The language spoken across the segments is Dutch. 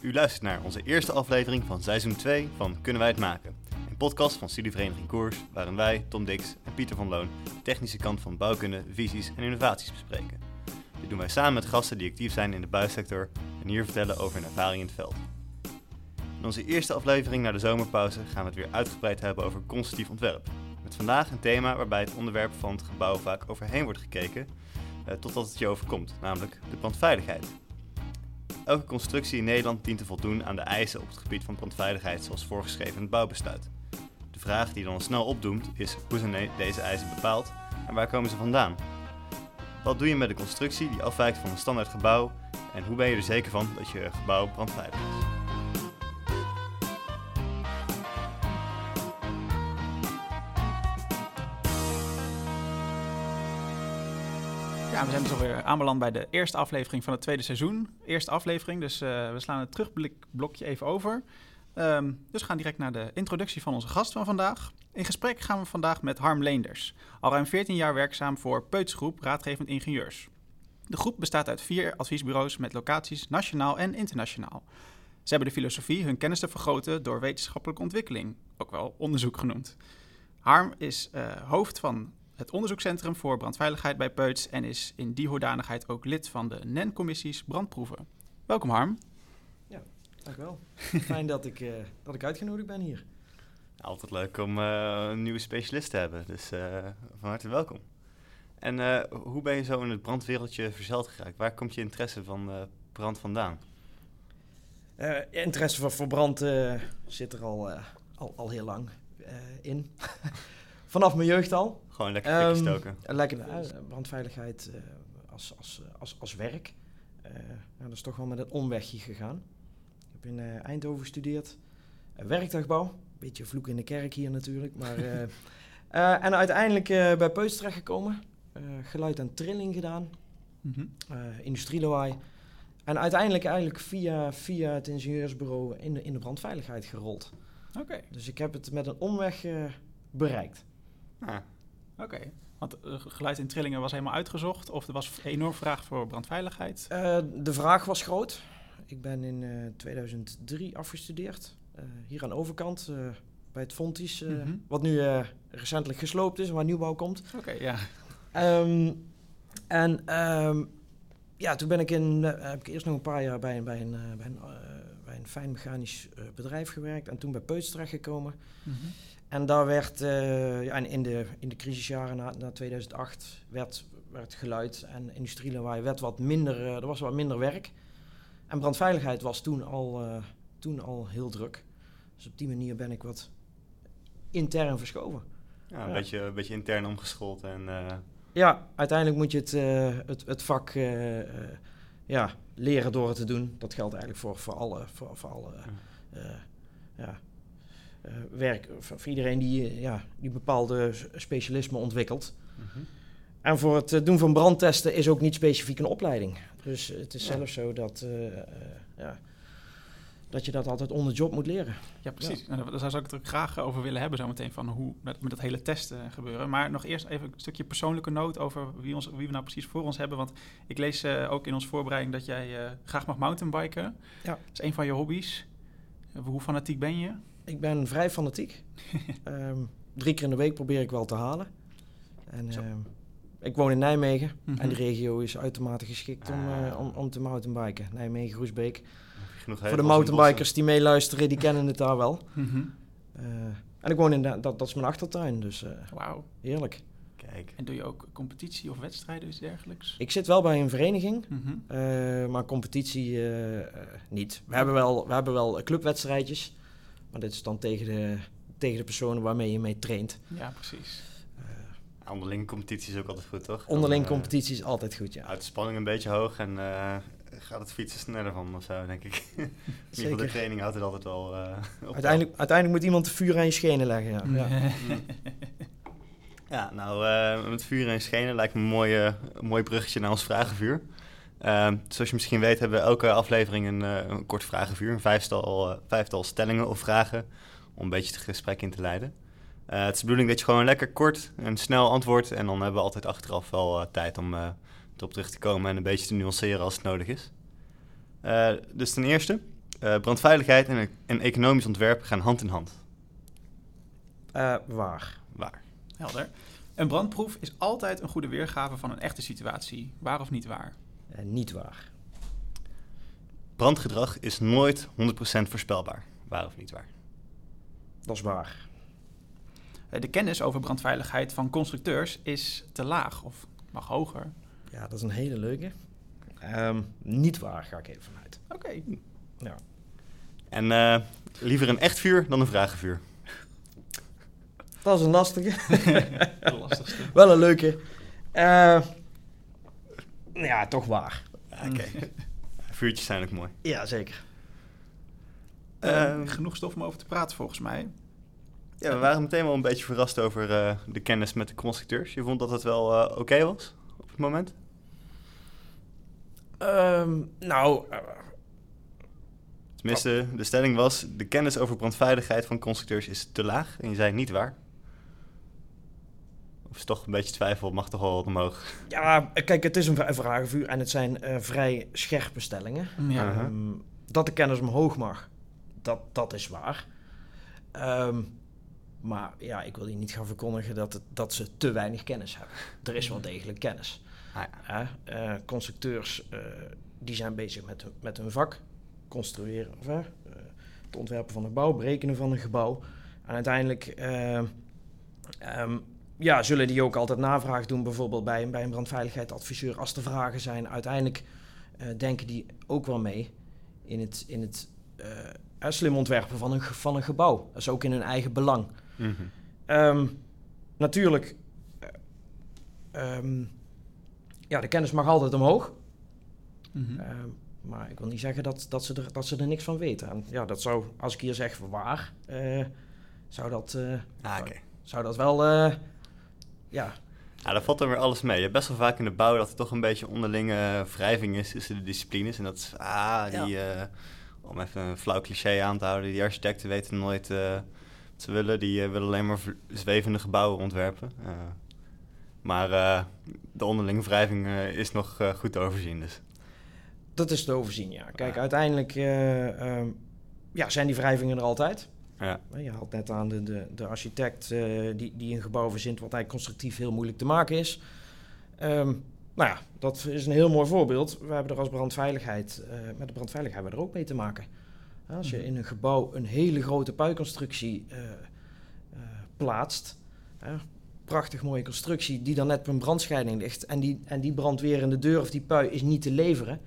U luistert naar onze eerste aflevering van seizoen 2 van Kunnen wij het maken? Een podcast van Studievereniging Koers, waarin wij, Tom Dix en Pieter van Loon de technische kant van bouwkunde, visies en innovaties bespreken. Dit doen wij samen met gasten die actief zijn in de bouwsector en hier vertellen over hun ervaring in het veld. In onze eerste aflevering na de zomerpauze gaan we het weer uitgebreid hebben over constructief ontwerp. Met vandaag een thema waarbij het onderwerp van het gebouw vaak overheen wordt gekeken, eh, totdat het je overkomt, namelijk de brandveiligheid. Elke constructie in Nederland dient te voldoen aan de eisen op het gebied van brandveiligheid zoals voorgeschreven in het bouwbesluit. De vraag die dan snel opdoemt is hoe zijn deze eisen bepaald en waar komen ze vandaan? Wat doe je met een constructie die afwijkt van een standaard gebouw en hoe ben je er zeker van dat je gebouw brandveilig is? We zijn dus alweer aanbeland bij de eerste aflevering van het tweede seizoen. Eerste aflevering, dus uh, we slaan het terugblikblokje even over. Um, dus we gaan direct naar de introductie van onze gast van vandaag. In gesprek gaan we vandaag met Harm Leenders, al ruim 14 jaar werkzaam voor Peutsgroep Raadgevend Ingenieurs. De groep bestaat uit vier adviesbureaus met locaties nationaal en internationaal. Ze hebben de filosofie hun kennis te vergroten door wetenschappelijke ontwikkeling, ook wel onderzoek genoemd. Harm is uh, hoofd van het onderzoekscentrum voor brandveiligheid bij Peuts en is in die hoedanigheid ook lid van de NEN-commissies brandproeven. Welkom Harm. Ja, dankjewel. Fijn dat ik, uh, dat ik uitgenodigd ben hier. Altijd leuk om uh, een nieuwe specialist te hebben, dus uh, van harte welkom. En hoe ben je zo in het brandwereldje verzeld geraakt? Waar komt je interesse van brand vandaan? interesse voor, voor brand zit er al, al, al heel lang in. Vanaf mijn jeugd al. Gewoon lekker um, stoken. Lekker uh, brandveiligheid uh, als, als, als, als werk. Uh, nou, dat is toch wel met een omwegje gegaan. Ik heb in Eindhoven gestudeerd. werktuigbouw. Beetje vloek in de kerk hier natuurlijk. Maar, en uiteindelijk bij Peus terechtgekomen. geluid en trilling gedaan. Mm -hmm. industrieloai. En uiteindelijk eigenlijk via, via het ingenieursbureau in de, in de brandveiligheid gerold. Oké. Dus ik heb het met een omweg bereikt. Ah, oké. Want uh, geluid in trillingen was helemaal uitgezocht? Of er was enorm vraag voor brandveiligheid? Uh, de vraag was groot. Ik ben in uh, 2003 afgestudeerd. hier aan de overkant, bij het Fontis. Mm -hmm. Wat nu recentelijk gesloopt is, waar nieuwbouw komt. Oké, ja. Um, en um, ja, toen ben ik in, heb ik eerst nog een paar jaar bij, bij een, bij een, bij een fijn mechanisch bedrijf gewerkt. En toen bij Peuts terechtgekomen. Mm -hmm. En daar werd, uh, ja, in, de, in de crisisjaren na, na 2008 werd, werd geluid en industrielawaai werd wat minder, uh, er was wat minder werk. En brandveiligheid was toen al, uh, toen al heel druk. Dus op die manier ben ik wat intern verschoven. Ja, een, ja. Beetje, een beetje intern omgeschoold. En, Ja, uiteindelijk moet je het, het, het vak ja, leren door het te doen. Dat geldt eigenlijk voor, voor alle, voor, voor alle ja, uh, werk voor, iedereen die, ja, die bepaalde specialisme ontwikkelt. Mm -hmm. En voor het uh, doen van brandtesten is ook niet specifiek een opleiding. Dus het is ja. zelfs zo dat, uh, ja, dat je dat altijd on the job moet leren. Ja, precies. Ja. Nou, daar zou ik het ook graag over willen hebben zometeen van hoe met, met dat hele testen gebeuren. Maar nog eerst even een stukje persoonlijke noot over wie, ons, wie we nou precies voor ons hebben. Want ik lees ook in onze voorbereiding dat jij graag mag mountainbiken. Ja. Dat is een van je hobby's. Hoe fanatiek ben je? Ik ben vrij fanatiek. um, drie keer in de week probeer ik wel te halen. En um, ik woon in Nijmegen mm -hmm. en de regio is uitermate geschikt ah. om, uh, om, om te mountainbiken. Nijmegen, Groesbeek. Voor de mountainbikers die meeluisteren, die kennen het daar wel. Mm -hmm. uh, en ik woon in de, dat, dat is mijn achtertuin, dus uh, wow. heerlijk. Kijk. En doe je ook competitie of wedstrijden of dergelijks? Ik zit wel bij een vereniging, mm -hmm. maar competitie niet. We hebben wel, we hebben wel clubwedstrijdjes. Maar dit is dan tegen de, tegen de personen waarmee je mee traint. Ja, precies. Uh, onderling competitie is ook altijd goed, toch? Onderling dan, competitie is altijd goed, ja. Houdt de spanning een beetje hoog en uh, gaat het fietsen sneller van of zo, denk ik. in ieder geval de training houdt het altijd wel uh, uiteindelijk, uiteindelijk moet iemand de vuur aan je schenen leggen, ja. ja. ja, nou, met vuur aan je schenen lijkt me een, mooie, een mooi bruggetje naar ons vragenvuur. Uh, zoals je misschien weet hebben we elke aflevering een, uh, een kort vragenvuur. Een vijftal, uh, vijftal stellingen of vragen om een beetje het gesprek in te leiden. Uh, het is de bedoeling dat je gewoon lekker kort en snel antwoordt. En dan hebben we altijd achteraf wel tijd om erop terug te komen en een beetje te nuanceren als het nodig is. dus ten eerste, Eh, brandveiligheid en, en economisch ontwerp gaan hand in hand. Eh, waar. Waar? Helder. Een brandproef is altijd een goede weergave van een echte situatie. Waar of niet waar? Niet waar. Brandgedrag is nooit 100% voorspelbaar. Waar of niet waar? Dat is waar. Eh, De kennis over brandveiligheid van constructeurs is te laag of mag hoger. Ja, dat is een hele leuke. Ehm, niet waar, ga ik even vanuit. Oké. Ja. En eh, liever een echt vuur dan een vragenvuur. Dat is een lastige. De lastigste. Wel een leuke. Eh, ja, toch waar. Oké. Vuurtjes zijn ook mooi. Ja, zeker. Eh, Ehm. genoeg stof om over te praten volgens mij. Ja, we waren meteen wel een beetje verrast over eh, de kennis met de constructeurs. Je vond dat het wel eh, oké was op het moment? Ehm, nou, Tenminste, de stelling was, de kennis over brandveiligheid van constructeurs is te laag. En je zei niet waar. Of is toch een beetje twijfel, mag toch wel wat omhoog. ja, kijk, het is een vra- vragenvuur en het zijn eh, vrij scherpe stellingen. Ja. Ehm, dat de kennis omhoog mag, dat, dat is waar. Ehm, maar ja, ik wil hier niet gaan verkondigen dat, het, dat ze te weinig kennis hebben. Er is wel degelijk kennis. Ah? Eh, constructeurs eh, die zijn bezig met, hun- met hun vak. Construeren, of, eh, het ontwerpen van een gebouw, berekenen van een gebouw. En uiteindelijk eh, ehm, ja, zullen die ook altijd navraag doen, bijvoorbeeld bij, een- bij een brandveiligheidsadviseur. Als er vragen zijn, uiteindelijk eh, denken die ook wel mee in het, in het eh, eh, slim ontwerpen van een, van een gebouw. Dat is ook in hun eigen belang. mhm. Ehm, natuurlijk, eh, ehm, ja, de kennis mag altijd omhoog. Mhm. Ehm, maar ik wil niet zeggen dat, dat, ze er, dat ze er niks van weten. En ja, dat zou, als ik hier zeg waar, eh, zou, dat, eh, Ah, oké. zou dat wel, ja, Nou, daar valt dan weer alles mee. Je hebt best wel vaak in de bouw dat er toch een beetje onderlinge wrijving is tussen de disciplines. En dat is, ah, die, eh, om even een flauw cliché aan te houden, die architecten weten nooit eh, wat ze willen. Die eh, willen alleen maar zwevende gebouwen ontwerpen. Maar de onderlinge wrijving is nog goed te overzien. Dus. dat is te overzien, ja. Kijk, Ja. uiteindelijk eh, ehm, ja, zijn die wrijvingen er altijd. Ja. Je had net aan de, de, de architect eh, die, die een gebouw verzint wat eigenlijk constructief heel moeilijk te maken is. Ehm, nou ja, dat is een heel mooi voorbeeld. We hebben er als brandveiligheid, eh, met de brandveiligheid hebben we er ook mee te maken. Als je Mhm. in een gebouw een hele grote puikonstructie eh, plaatst, prachtig mooie constructie die dan net op een brandscheiding ligt en die, en die brandwerende deur of die pui is niet te leveren,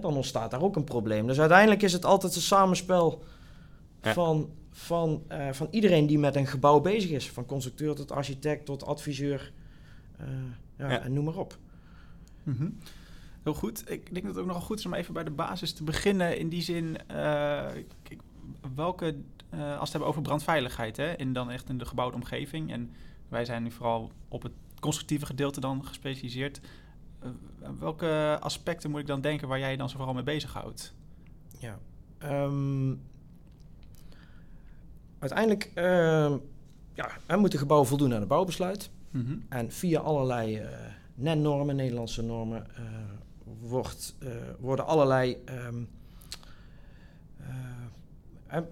dan ontstaat daar ook een probleem. Dus uiteindelijk is het altijd een samenspel Ja. van, van, eh, van iedereen die met een gebouw bezig is. Van constructeur tot architect tot adviseur. eh, ja, Ja. En noem maar op. Mhm. Heel goed. Ik denk dat het ook nogal goed is om even bij de basis te beginnen. In die zin, eh, welke, als we het hebben over brandveiligheid, hè, en dan echt in de gebouwde omgeving. En wij zijn nu vooral op het constructieve gedeelte dan gespecialiseerd. Welke aspecten moet ik dan denken waar jij je dan zo vooral mee bezighoudt? Ja. Ehm, uiteindelijk ehm ja, moet een gebouw voldoen aan het bouwbesluit. Mhm. En via allerlei eh NEN-normen, Nederlandse normen, eh, wordt, eh, worden allerlei. ehm, eh, eh,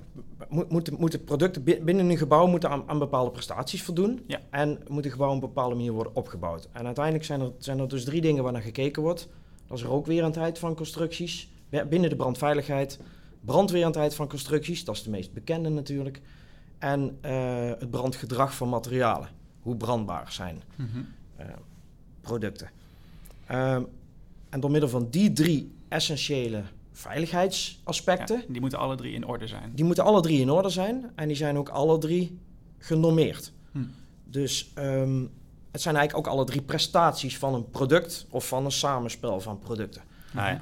moet- moeten, producten bi- binnen een gebouw moeten aan, aan bepaalde prestaties voldoen. Ja. En moet een gebouw op een bepaalde manier worden opgebouwd. En uiteindelijk zijn er, zijn er dus drie dingen waar naar gekeken wordt. Dat is rookwerendheid van constructies. Bi- Binnen de brandveiligheid. Brandwerendheid van constructies, dat is de meest bekende natuurlijk. En eh, het brandgedrag van materialen. Hoe brandbaar zijn Mhm. eh, producten. Ehm, en door middel van die drie essentiële veiligheidsaspecten, Ja, die moeten alle drie in orde zijn. die moeten alle drie in orde zijn en die zijn ook alle drie genormeerd. Hm. Dus ehm, het zijn eigenlijk ook alle drie prestaties van een product of van een samenspel van producten. Ah, ja.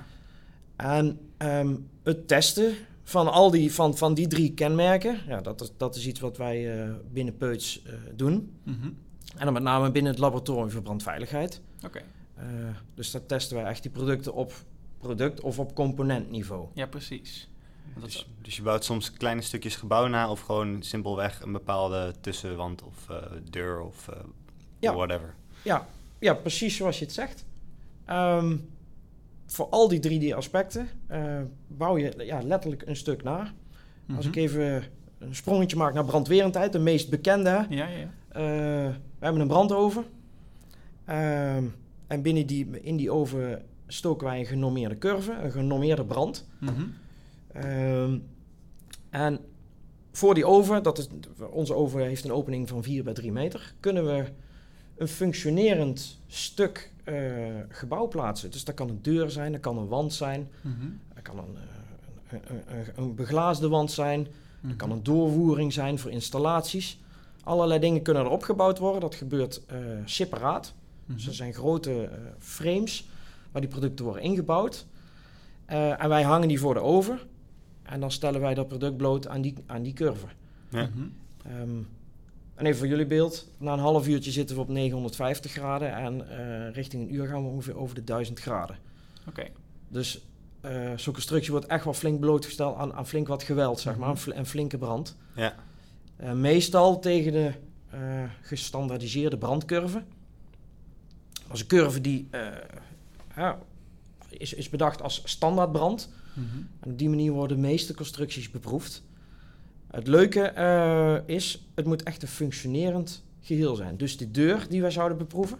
En ehm, het testen van al die, van, van die drie kenmerken, ja, dat, is, dat is iets wat wij eh, binnen Peuts eh, doen. Mhm. En dan met name binnen het laboratorium voor brandveiligheid. Oké, Eh, dus daar testen wij echt die producten op product- of op componentniveau. ja precies. Dus, dus je bouwt soms kleine stukjes gebouw na of gewoon simpelweg een bepaalde tussenwand of eh, deur of eh, Ja. whatever. Ja, ja, precies zoals je het zegt. Ehm, voor al die drie die aspecten eh, bouw je ja, letterlijk een stuk na. Als ik Mhm. even een sprongetje maak naar brandwerendheid, de meest bekende. Ja, ja, ja. Eh, we hebben een brandoven. Ehm, en binnen die, in die oven stoken wij een genormeerde curve, een genormeerde brand. Mhm. En voor die oven, dat is, onze oven heeft een opening van 4 bij 3 meter, kunnen we een functionerend stuk eh, gebouw plaatsen. Dus dat kan een deur zijn, dat kan een wand zijn, Mhm. dat kan een, eh, een, een, een, een beglaasde wand zijn, Mhm. dat kan een doorvoering zijn voor installaties. Allerlei dingen kunnen erop gebouwd worden. Dat gebeurt eh, separaat. Mhm. Dus er zijn grote eh, frames waar die producten worden ingebouwd. Eh, en wij hangen die voor de oven. En dan stellen wij dat product bloot aan die, aan die curve. Ja. En even voor jullie beeld. Na een half uurtje zitten we op 950 graden. En eh, richting een uur gaan we ongeveer over de 1000 graden. Oké. Dus eh zo'n constructie wordt echt wel flink blootgesteld aan, aan flink wat geweld, zeg maar. Mhm. Een flinke brand. Ja. Eh, meestal tegen de eh, gestandaardiseerde brandcurve. Dat is een curve die eh, ja, is, is bedacht als standaardbrand. Mhm. En op die manier worden de meeste constructies beproefd. Het leuke eh, is, het moet echt een functionerend geheel zijn. Dus de deur die wij zouden beproeven,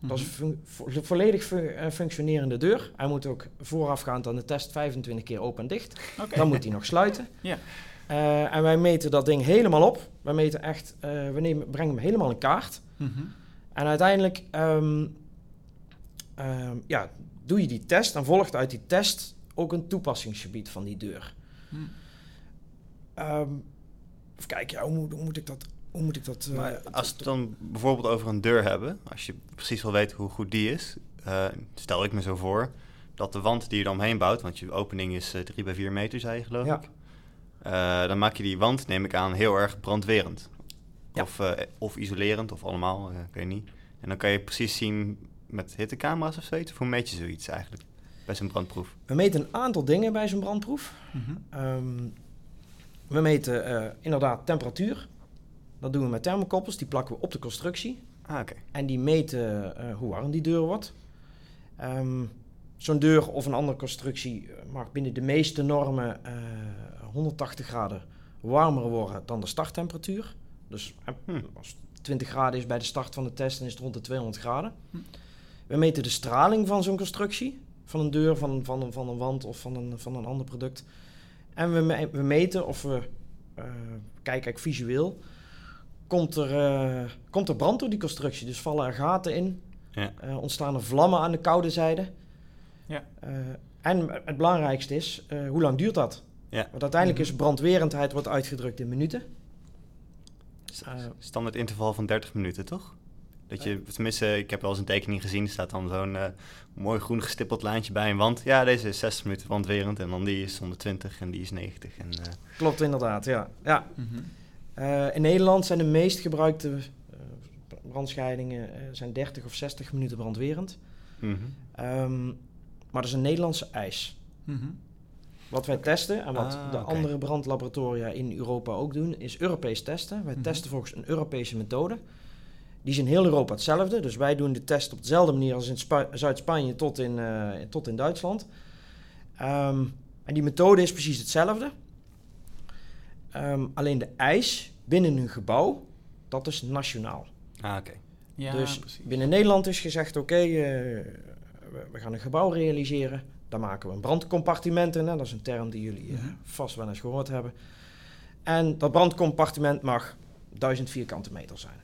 dat is een vo- volledig eh, functionerende deur. Hij moet ook voorafgaand aan de test 25 keer open en dicht. Dan moet hij nog sluiten. Ja. Eh, en wij meten dat ding helemaal op. Wij meten echt, we nemen, brengen hem helemaal in kaart. Mhm. En uiteindelijk ehm, ehm, ja, doe je die test en volgt uit die test ook een toepassingsgebied van die deur. Mhm. Ehm even kijken, ja, hoe, moet, hoe moet ik dat... Hoe moet ik dat eh, Maar als we het dan bijvoorbeeld over een deur hebben, als je precies wil weten hoe goed die is, eh, stel ik me zo voor dat de wand die je er omheen bouwt, want je opening is eh 3 bij 4 meter, zei je geloof Ja. ik. Eh, dan maak je die wand, neem ik aan, heel erg brandwerend. Ja. Of, eh, of isolerend, of allemaal, eh, ik weet niet. En dan kan je precies zien met hittecamera's of zoiets, of hoe meet je zoiets eigenlijk bij zo'n brandproef? We meten een aantal dingen bij zo'n brandproef. Ehm, we meten eh, inderdaad temperatuur. Dat doen we met thermokoppels, die plakken we op de constructie. Ah. En die meten eh, hoe warm die deur wordt. Ehm, Zo'n deur of een andere constructie eh, mag binnen de meeste normen eh, 180 graden warmer worden dan de starttemperatuur. Dus Hm. als het 20 graden is bij de start van de test, dan is het rond de 200 graden. Hm. We meten de straling van zo'n constructie, van een deur, van, van, een, van een wand of van een, van een ander product. En we, me- we meten of we eh, kijken eigenlijk visueel komt er, eh, komt er brand door die constructie. Dus vallen er gaten in, Ja. eh, ontstaan er vlammen aan de koude zijde. Ja. Eh, en het belangrijkste is, eh, hoe lang duurt dat? Ja. Want uiteindelijk Mhm. is brandwerendheid wordt uitgedrukt in minuten. Eh, Standaard interval van 30 minuten, toch? Dat je, tenminste, ik heb wel eens een tekening gezien, er staat dan zo'n eh, mooi groen gestippeld lijntje bij een wand. Ja, deze is 60 minuten wandwerend en dan die is 120 en die is 90. En, eh, Klopt inderdaad, ja. ja. Mhm. Eh, in Nederland zijn de meest gebruikte eh, brandscheidingen eh, zijn 30 of 60 minuten brandwerend. mhm. Ehm, maar dat is een Nederlandse eis. Mhm. Wat wij testen en wat Ah, de andere brandlaboratoria in Europa ook doen, is Europees testen. Wij testen volgens een Europese methode. Die is in heel Europa hetzelfde. Dus wij doen de test op dezelfde manier als in Spa- Zuid-Spanje tot in, eh, tot in Duitsland. Ehm, en die methode is precies hetzelfde. Ehm, alleen de eis binnen een gebouw, dat is nationaal. Ah, oké. Ja, dus precies. binnen Nederland is gezegd, oké, eh, we, we gaan een gebouw realiseren. Daar maken we een brandcompartiment in. Hè? Dat is een term die jullie eh, Mhm. vast wel eens gehoord hebben. En dat brandcompartiment mag 1000 vierkante meter zijn.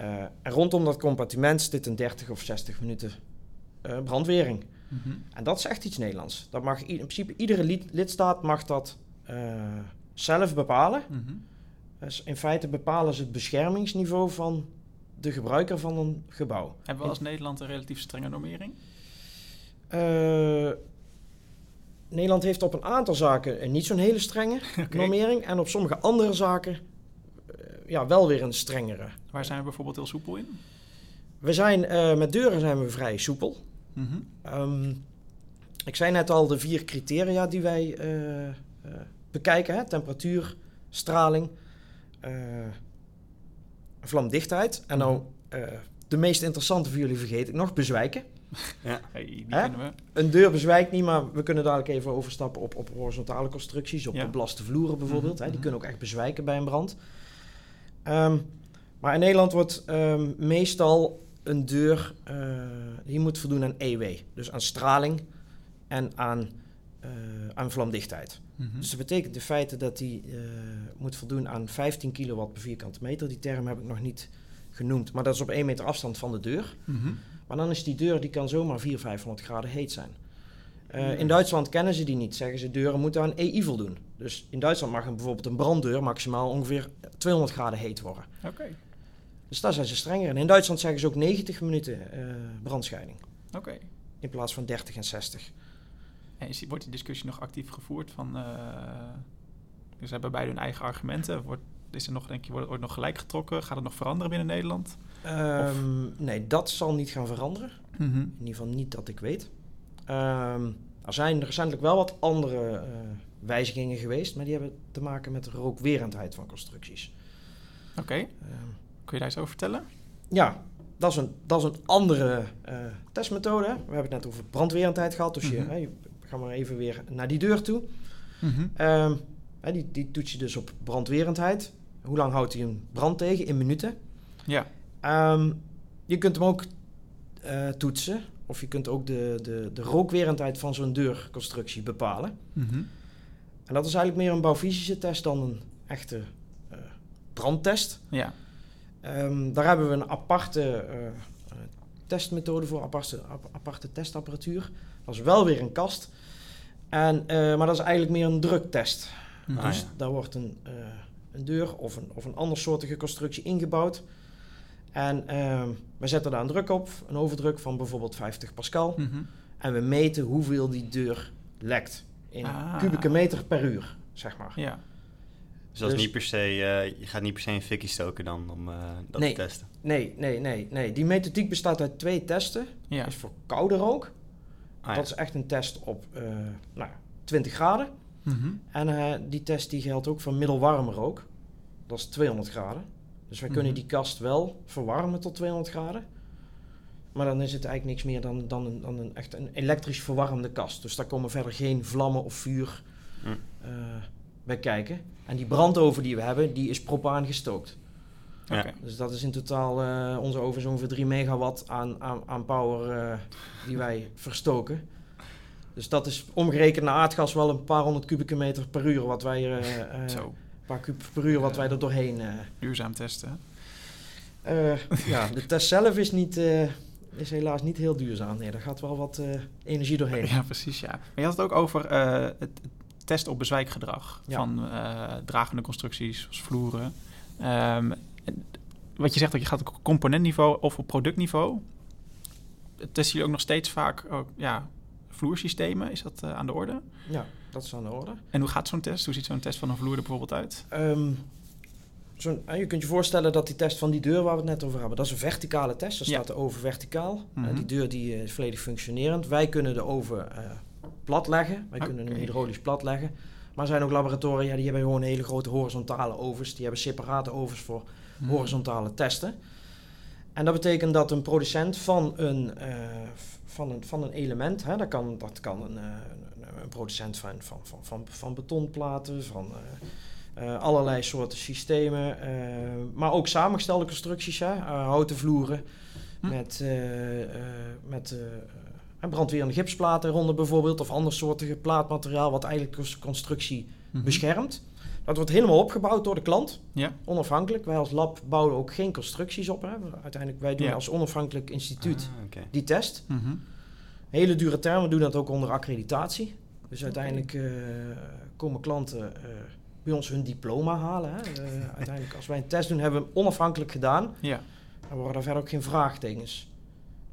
Eh, en rondom dat compartiment zit een 30 of 60 minuten eh, brandwering. Mhm. En dat is echt iets Nederlands. Dat mag in principe iedere lid- lidstaat mag dat eh, zelf bepalen. Mhm. Dus in feite bepalen ze het beschermingsniveau van de gebruiker van een gebouw. Hebben we als Nederland een relatief strenge normering? Nederland heeft op een aantal zaken een niet zo'n hele strenge normering. En op sommige andere zaken ja, wel weer een strengere. Waar zijn we bijvoorbeeld heel soepel in? We zijn, eh, met deuren zijn we vrij soepel. Mhm. Ehm, ik zei net al de vier criteria die wij eh, eh, bekijken. Hè? Temperatuur, straling, eh, vlamdichtheid. En nou, eh, de meest interessante voor jullie vergeet ik nog, bezwijken. Ja. Hey, die kennen we. Een deur bezwijkt niet, maar we kunnen dadelijk even overstappen op, op horizontale constructies. Op Ja. beblaste vloeren bijvoorbeeld. Mhm, hè, die mhm. kunnen ook echt bezwijken bij een brand. Ehm, maar in Nederland wordt ehm, meestal een deur... eh, die moet voldoen aan EW. Dus aan straling en aan, eh, aan vlamdichtheid. Mhm. Dus dat betekent in feite dat die eh, moet voldoen aan 15 kilowatt per vierkante meter. Die term heb ik nog niet genoemd. Maar dat is op 1 meter afstand van de deur. Mhm. Maar dan is die deur, die kan zomaar 400, 500 graden heet zijn. In Duitsland kennen ze die niet. Zeggen ze, deuren moeten aan EI voldoen. Dus in Duitsland mag een, bijvoorbeeld een branddeur maximaal ongeveer 200 graden heet worden. Oké, Dus daar zijn ze strenger in. In Duitsland zeggen ze ook 90 minuten eh, brandscheiding. oké. In plaats van 30 en 60. En is wordt die discussie nog actief gevoerd van... dus ze hebben beide hun eigen argumenten. Wordt, is er nog, denk je, wordt, wordt nog gelijk getrokken? Gaat het nog veranderen binnen Nederland? Ehm, nee, dat zal niet gaan veranderen. Mhm. In ieder geval niet dat ik weet. Ehm, er zijn recentelijk wel wat andere eh, wijzigingen geweest, maar die hebben te maken met de rookwerendheid van constructies. Oké, Ehm, kun je daar iets over vertellen? ja, dat is een, dat is een andere eh, testmethode. We hebben het net over brandwerendheid gehad, dus je, Mhm. hè, je gaat maar even weer naar die deur toe. Mhm. Ehm, die, die toets je dus op brandwerendheid. Hoe lang houdt hij een brand tegen? In minuten. Ja, Ehm, je kunt hem ook eh, toetsen. Of je kunt ook de, de, de rookwerendheid van zo'n deurconstructie bepalen. Mhm. En dat is eigenlijk meer een bouwfysische test dan een echte eh, brandtest. ja. Ehm, daar hebben we een aparte eh, eh, testmethode voor, aparte, ap- aparte testapparatuur. Dat is wel weer een kast. En, maar dat is eigenlijk meer een druktest. Mhm. Ah, dus ja. daar wordt een, een deur of een, of een andersoortige constructie ingebouwd. En ehm, we zetten daar een druk op, een overdruk van bijvoorbeeld 50 pascal. Mhm. En we meten hoeveel die deur lekt in Ah. kubieke meter per uur, zeg maar. Ja, Dus dat is Dus- niet per se, eh, je gaat niet per se een fikkie stoken dan om eh, dat Nee. te testen. Nee, nee, nee, nee. Die methodiek bestaat uit twee testen. ja. is voor koude rook. Ah, ja. Dat is echt een test op eh, nou, 20 graden. Mhm. En eh, die test die geldt ook voor middelwarme rook. Dat is 200 graden. Dus wij kunnen Mhm. die kast wel verwarmen tot 200 graden. Maar dan is het eigenlijk niks meer dan, dan, een, dan een, echt een elektrisch verwarmde kast. Dus daar komen verder geen vlammen of vuur Hm. eh, bij kijken. En die brandoven die we hebben, die is propaan gestookt. Ja. Dus dat is in totaal eh, onze oven zo'n ongeveer 3 megawatt aan, aan, aan power eh, die wij verstoken. Dus dat is omgerekend naar aardgas wel een paar honderd kubieke meter per uur wat wij er, eh, eh, Zo, een paar kub per uur wat wij er doorheen. eh, duurzaam testen. eh, ja, de test zelf is, niet, eh, is helaas niet heel duurzaam. Nee, daar gaat wel wat eh, energie doorheen. Ja, precies, ja. Maar je had het ook over eh, het testen op bezwijkgedrag Ja. van eh, dragende constructies, zoals vloeren. Ehm, wat je zegt, dat je gaat op componentniveau of op productniveau. Testen jullie ook nog steeds vaak ja, vloersystemen? Is dat aan de orde? Ja, dat is aan de orde. En hoe gaat zo'n test? Hoe ziet zo'n test van een vloer er bijvoorbeeld uit? Ehm, zo'n- je kunt je voorstellen dat die test van die deur waar we het net over hebben, dat is een verticale test. Ja. staat de oven verticaal. Mhm. die deur die eh, is volledig functionerend. Wij kunnen de oven eh, plat leggen. Wij kunnen hem hydraulisch plat leggen. Maar er zijn ook laboratoria die hebben gewoon hele grote horizontale ovens. Die hebben separate ovens voor Mhm. horizontale testen. En dat betekent dat een producent van een, van een, van een element, hè, dat, kan, dat kan een, een, producent van, van, van, van, van betonplaten, van eh, allerlei soorten systemen, eh, maar ook samengestelde constructies, hè, eh, houten vloeren Hm. met, met brandwerende gipsplaten eronder bijvoorbeeld, of ander soortige plaatmateriaal wat eigenlijk de constructie Mhm. beschermt. Dat wordt helemaal opgebouwd door de klant. Ja. Onafhankelijk. Wij als lab bouwen ook geen constructies op. Hè. Uiteindelijk, wij doen Ja. als onafhankelijk instituut Ah, die test. Mhm. Hele dure termen, we doen dat ook onder accreditatie. Dus uiteindelijk komen klanten bij ons hun diploma halen. Hè. Eh, uiteindelijk, als wij een test doen, hebben we hem onafhankelijk gedaan. Ja. Dan worden er verder ook geen vraagtekens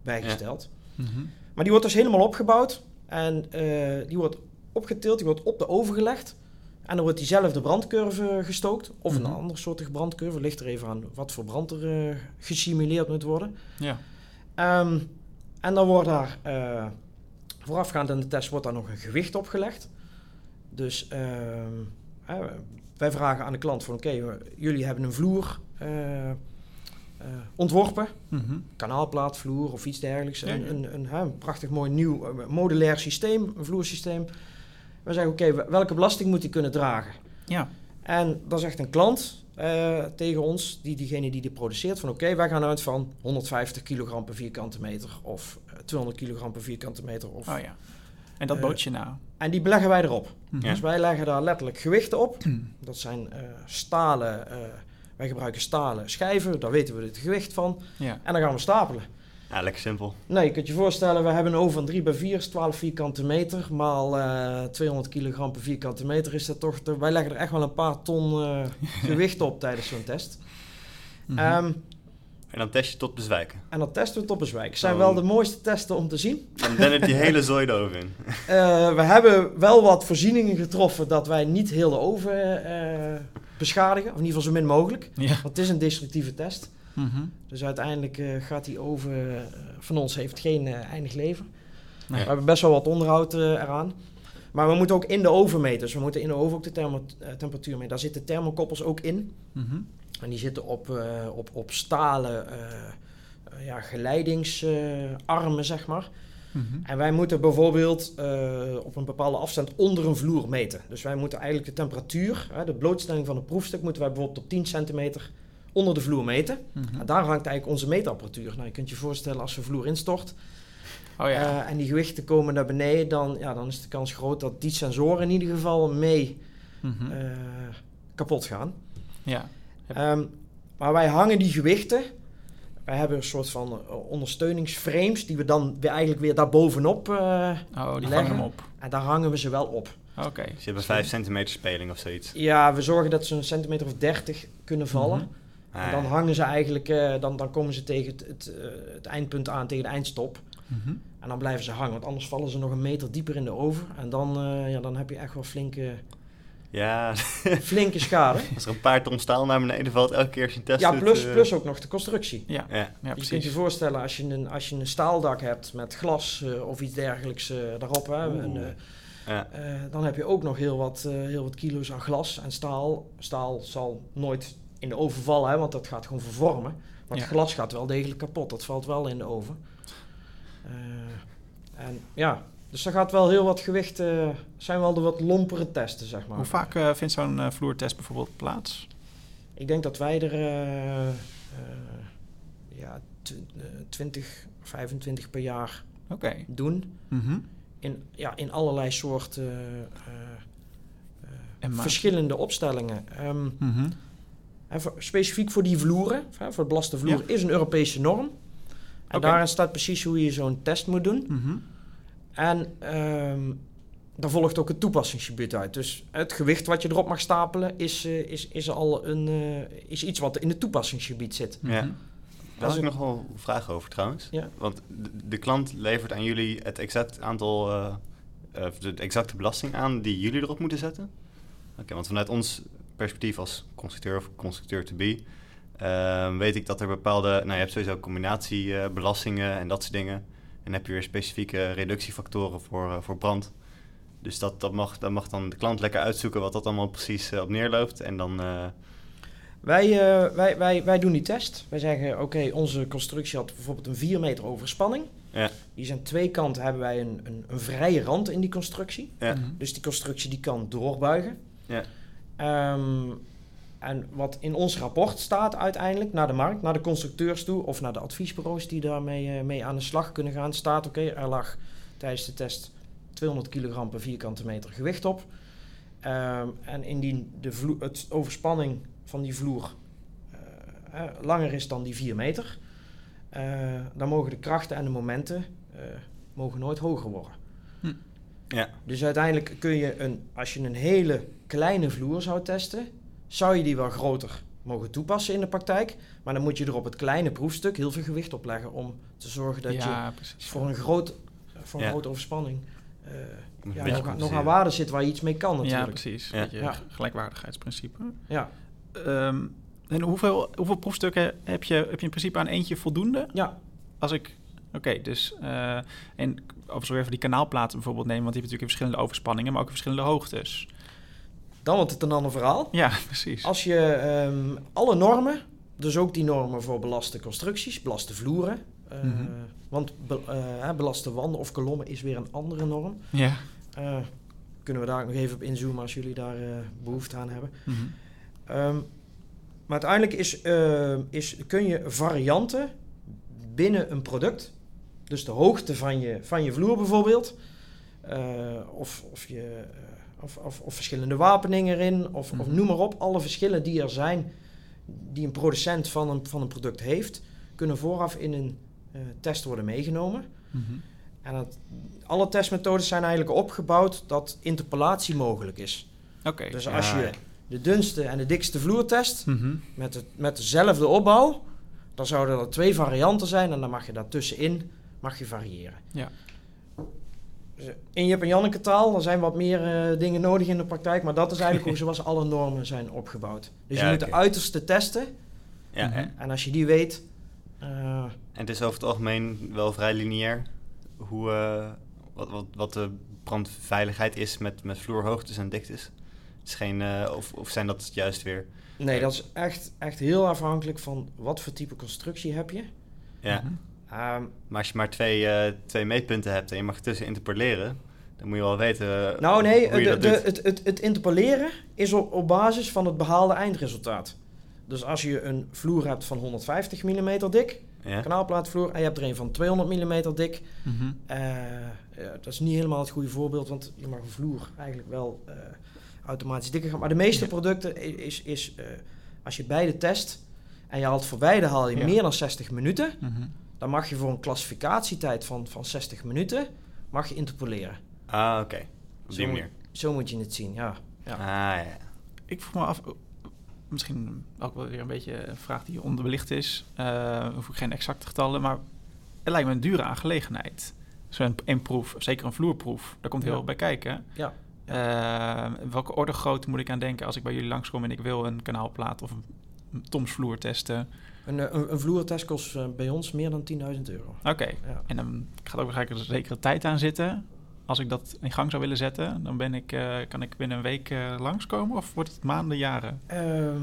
bijgesteld. Mhm. Maar die wordt dus helemaal opgebouwd. En eh, die wordt opgetild, die wordt op de oven gelegd. En dan wordt diezelfde brandcurve gestookt. Of een Mhm. andere soortige brandcurve. Ligt er even aan wat voor brand er eh, gesimuleerd moet worden. Ja. Ehm, en dan wordt daar voorafgaand aan de test wordt daar nog een gewicht opgelegd. Dus ehm, wij vragen aan de klant van oké, jullie hebben een vloer. eh, eh, ontworpen. Mhm. Kanaalplaatvloer of iets dergelijks. Ja, ja. Een, een, een, hè, een prachtig mooi nieuw eh, modulair systeem, een vloersysteem. We zeggen, oké, we- welke belasting moet die kunnen dragen? Ja. En dan zegt een klant tegen ons, die, diegene die dit produceert, van oké, wij gaan uit van 150 kilogram per vierkante meter of eh, 200 kilogram per vierkante meter. Of, Oh ja. En dat Eh, bood je nou. En die beleggen wij erop. Mhm. Dus wij leggen daar letterlijk gewichten op. Dat zijn eh, stalen, eh, wij gebruiken stalen schijven, daar weten we het gewicht van. Ja. En dan gaan we stapelen. Ja, lekker simpel. Nee, je kunt je voorstellen, we hebben een oven van 3 bij 4, is 12 vierkante meter. Maal eh 200 kilogram per vierkante meter is dat toch... de- wij leggen er echt wel een paar ton eh, gewicht op tijdens zo'n test. Mhm. Ehm, En dan test je tot bezwijken. en dan testen we een zwijk. zijn Oh. wel de mooiste testen om te zien. En dan heb je die hele zooi de oven in. Eh, we hebben wel wat voorzieningen getroffen dat wij niet heel de oven eh, beschadigen. Of in ieder geval zo min mogelijk. ja. Want het is een destructieve test. Mhm. Dus uiteindelijk eh, gaat die oven van ons heeft geen eindig leven. Nee. We hebben best wel wat onderhoud eraan. Maar we moeten ook in de oven meten. Dus we moeten in de oven ook de thermo- temperatuur meten. Daar zitten thermokoppels ook in. Mhm. En die zitten op, eh, op, op stalen eh, eh, ja, geleidingsarmen, zeg maar. Mhm. En wij moeten bijvoorbeeld op een bepaalde afstand onder een vloer meten. Dus wij moeten eigenlijk de temperatuur, de blootstelling van het proefstuk, moeten wij bijvoorbeeld op 10 centimeter onder de vloer meten. Mhm. En daar hangt eigenlijk onze meetapparatuur. Nou, je kunt je voorstellen als de vloer instort Oh ja. en die gewichten komen naar beneden, dan, ja, dan is de kans groot dat die sensoren in ieder geval mee Mhm. kapot gaan. ja. Ehm, maar wij hangen die gewichten. Wij hebben een soort van eh, ondersteuningsframes die we dan weer eigenlijk weer daarbovenop. eh Oh, die leggen. vangen hem op. en daar hangen we ze wel op. Oké. Dus je hebt een 5 centimeter speling of zoiets. Ja, we zorgen dat ze een centimeter of 30 kunnen vallen. Mhm. Ah, En dan hangen ze eigenlijk, eh, dan, dan komen ze tegen het, het, het eindpunt aan, tegen de eindstop. Mhm. En dan blijven ze hangen, want anders vallen ze nog een meter dieper in de oven. En dan, eh, ja, dan heb je echt wel flinke, Ja, flinke schade. als er een paar ton staal naar beneden valt elke keer als je een test Ja, doet, plus, eh, plus ook nog de constructie. Ja. Ja, Ja, je kunt je voorstellen als je een, als je een staaldak hebt met glas eh, of iets dergelijks eh, daarop. Hè, en, eh, ja. eh, dan heb je ook nog heel wat, eh, heel wat kilo's aan glas en staal. Staal zal nooit in de oven vallen, hè, want dat gaat gewoon vervormen. Maar Ja. het glas gaat wel degelijk kapot. Dat valt wel in de oven. Eh, en ja, dus daar gaat wel heel wat gewicht. eh zijn wel de wat lompere testen, zeg maar. Hoe vaak eh, vindt zo'n eh, vloertest bijvoorbeeld plaats? Ik denk dat wij er ja, tw- eh, 20, 25 per jaar doen. Mhm. In, ja, in allerlei soorten En verschillende opstellingen. Ehm, Mhm. en voor- specifiek voor die vloeren, voor het belaste vloer, Ja. is een Europese norm. En Oké. daarin staat precies hoe je zo'n test moet doen. Mhm. En ehm daar volgt ook het toepassingsgebied uit. Dus het gewicht wat je erop mag stapelen is, eh, is, is al een, eh, is iets wat in het toepassingsgebied zit. Ja. Daar had is ik nog wel vragen over trouwens. Ja. Want de, de klant levert aan jullie het exact aantal, eh, eh, de exacte belasting aan die jullie erop moeten zetten? Oké, want vanuit ons perspectief als constructeur of constructeur to be, eh, weet ik dat er bepaalde, nou je hebt sowieso combinatiebelastingen en dat soort dingen. En heb je weer specifieke reductiefactoren voor, eh, voor brand. Dus dat, dat, mag, dat mag dan de klant lekker uitzoeken wat dat allemaal precies eh, op neerloopt. En dan, eh, Wij, eh, wij, wij, wij doen die test. Wij zeggen, oké, onze constructie had bijvoorbeeld een 4 meter overspanning. Ja. Die zijn twee kanten hebben wij een, een, een vrije rand in die constructie. ja, Mhm. Dus die constructie die kan doorbuigen. ja, Ehm, en wat in ons rapport staat uiteindelijk naar de markt, naar de constructeurs toe of naar de adviesbureaus die daarmee eh, mee aan de slag kunnen gaan, staat oké, er lag tijdens de test 200 kilogram per vierkante meter gewicht op. Ehm, en indien de vloer, het overspanning van die vloer eh, langer is dan die 4 meter, eh, dan mogen de krachten en de momenten mogen nooit hoger worden. ja. Dus uiteindelijk kun je, een, als je een hele kleine vloer zou testen, zou je die wel groter mogen toepassen in de praktijk. Maar dan moet je er op het kleine proefstuk heel veel gewicht op leggen om te zorgen dat je ja, precies. voor een, groot, voor een Ja. grote overspanning eh, ja, beetje nog, nog aan waarde zit waar je iets mee kan Ja, natuurlijk. precies. Ja. Beetje Ja. gelijkwaardigheidsprincipe. Ja, Ehm, en hoeveel, hoeveel proefstukken heb je, heb je in principe aan eentje voldoende? ja. Als ik... Oké, dus... eh en over weer van die kanaalplaten bijvoorbeeld nemen... want die hebben natuurlijk in verschillende overspanningen... maar ook in verschillende hoogtes. Dan wordt het een ander verhaal. Ja, precies. Als je ehm, alle normen dus ook die normen voor belaste constructies, belaste vloeren. Eh, Mhm. Want be- eh, belaste wanden of kolommen is weer een andere norm. Ja. Eh, kunnen we daar ook nog even op inzoomen als jullie daar eh, behoefte aan hebben. Mhm. Ehm, maar uiteindelijk is, is, kun je varianten binnen een product, dus de hoogte van je, van je vloer bijvoorbeeld, of, of, je, of, of, of verschillende wapeningen erin, of, of Mhm. noem maar op, alle verschillen die er zijn, die een producent van een, van een product heeft, kunnen vooraf in een eh, test worden meegenomen. Mhm. En het, alle testmethodes zijn eigenlijk opgebouwd dat interpolatie mogelijk is. Oké. Dus als je de dunste en de dikste vloer test Mhm. met, het, met dezelfde opbouw, dan zouden er twee varianten zijn en dan mag je daartussenin mag je variëren. Ja. In Jip en Janneke taal, er zijn wat meer eh, dingen nodig in de praktijk, maar dat is eigenlijk hoe zoals alle normen zijn opgebouwd. Dus Ja, je moet de uiterste testen Ja, Mhm. en- en als je die weet, eh, en het is over het algemeen wel vrij lineair. Hoe, eh, wat, wat, wat de brandveiligheid is met, met vloerhoogtes en diktes. Het is geen, eh, of, of zijn dat juist weer... nee, dat is echt, echt heel afhankelijk van wat voor type constructie heb je. Ja. Ehm, Maar als je maar twee, eh, twee meetpunten hebt en je mag tussen interpoleren, dan moet je wel weten eh, Nou nee, hoe je de, dat de, doet. het, het, het interpoleren is op, op basis van het behaalde eindresultaat. Dus als je een vloer hebt van 150 mm dik, ja? kanaalplaatvloer, en je hebt er een van 200 mm dik, Mhm. eh, ja, dat is niet helemaal het goede voorbeeld, want je mag een vloer eigenlijk wel eh, automatisch dikker gaan. Maar de meeste Ja. producten is, is eh, als je beide test en je haalt voor beide haal je Ja. meer dan 60 minuten, Mhm. Dan mag je voor een klassificatietijd van, van 60 minuten mag je interpoleren. Ah, oké. Op Zo moet-. Zo moet je het zien, ja. ja. Ah, ja. Ik vroeg me af, oh, misschien ook wel weer een beetje een vraag die onderbelicht is. Eh hoef ik geen exacte getallen, maar het lijkt me een dure aangelegenheid. Zo'n een proef, zeker een vloerproef, daar komt heel Ja. veel bij kijken. Ja. Eh, welke orde grootte moet ik aan denken als ik bij jullie langskom en ik wil een kanaalplaat of een Toms vloer testen? Een, eh, een, een vloertest kost eh, bij ons meer dan 10.000 euro. Oké, Ja. en dan gaat ook waarschijnlijk een zekere tijd aan zitten. Als ik dat in gang zou willen zetten, dan ben ik, eh, kan ik binnen een week eh, langskomen of wordt het maanden, jaren? Ehm,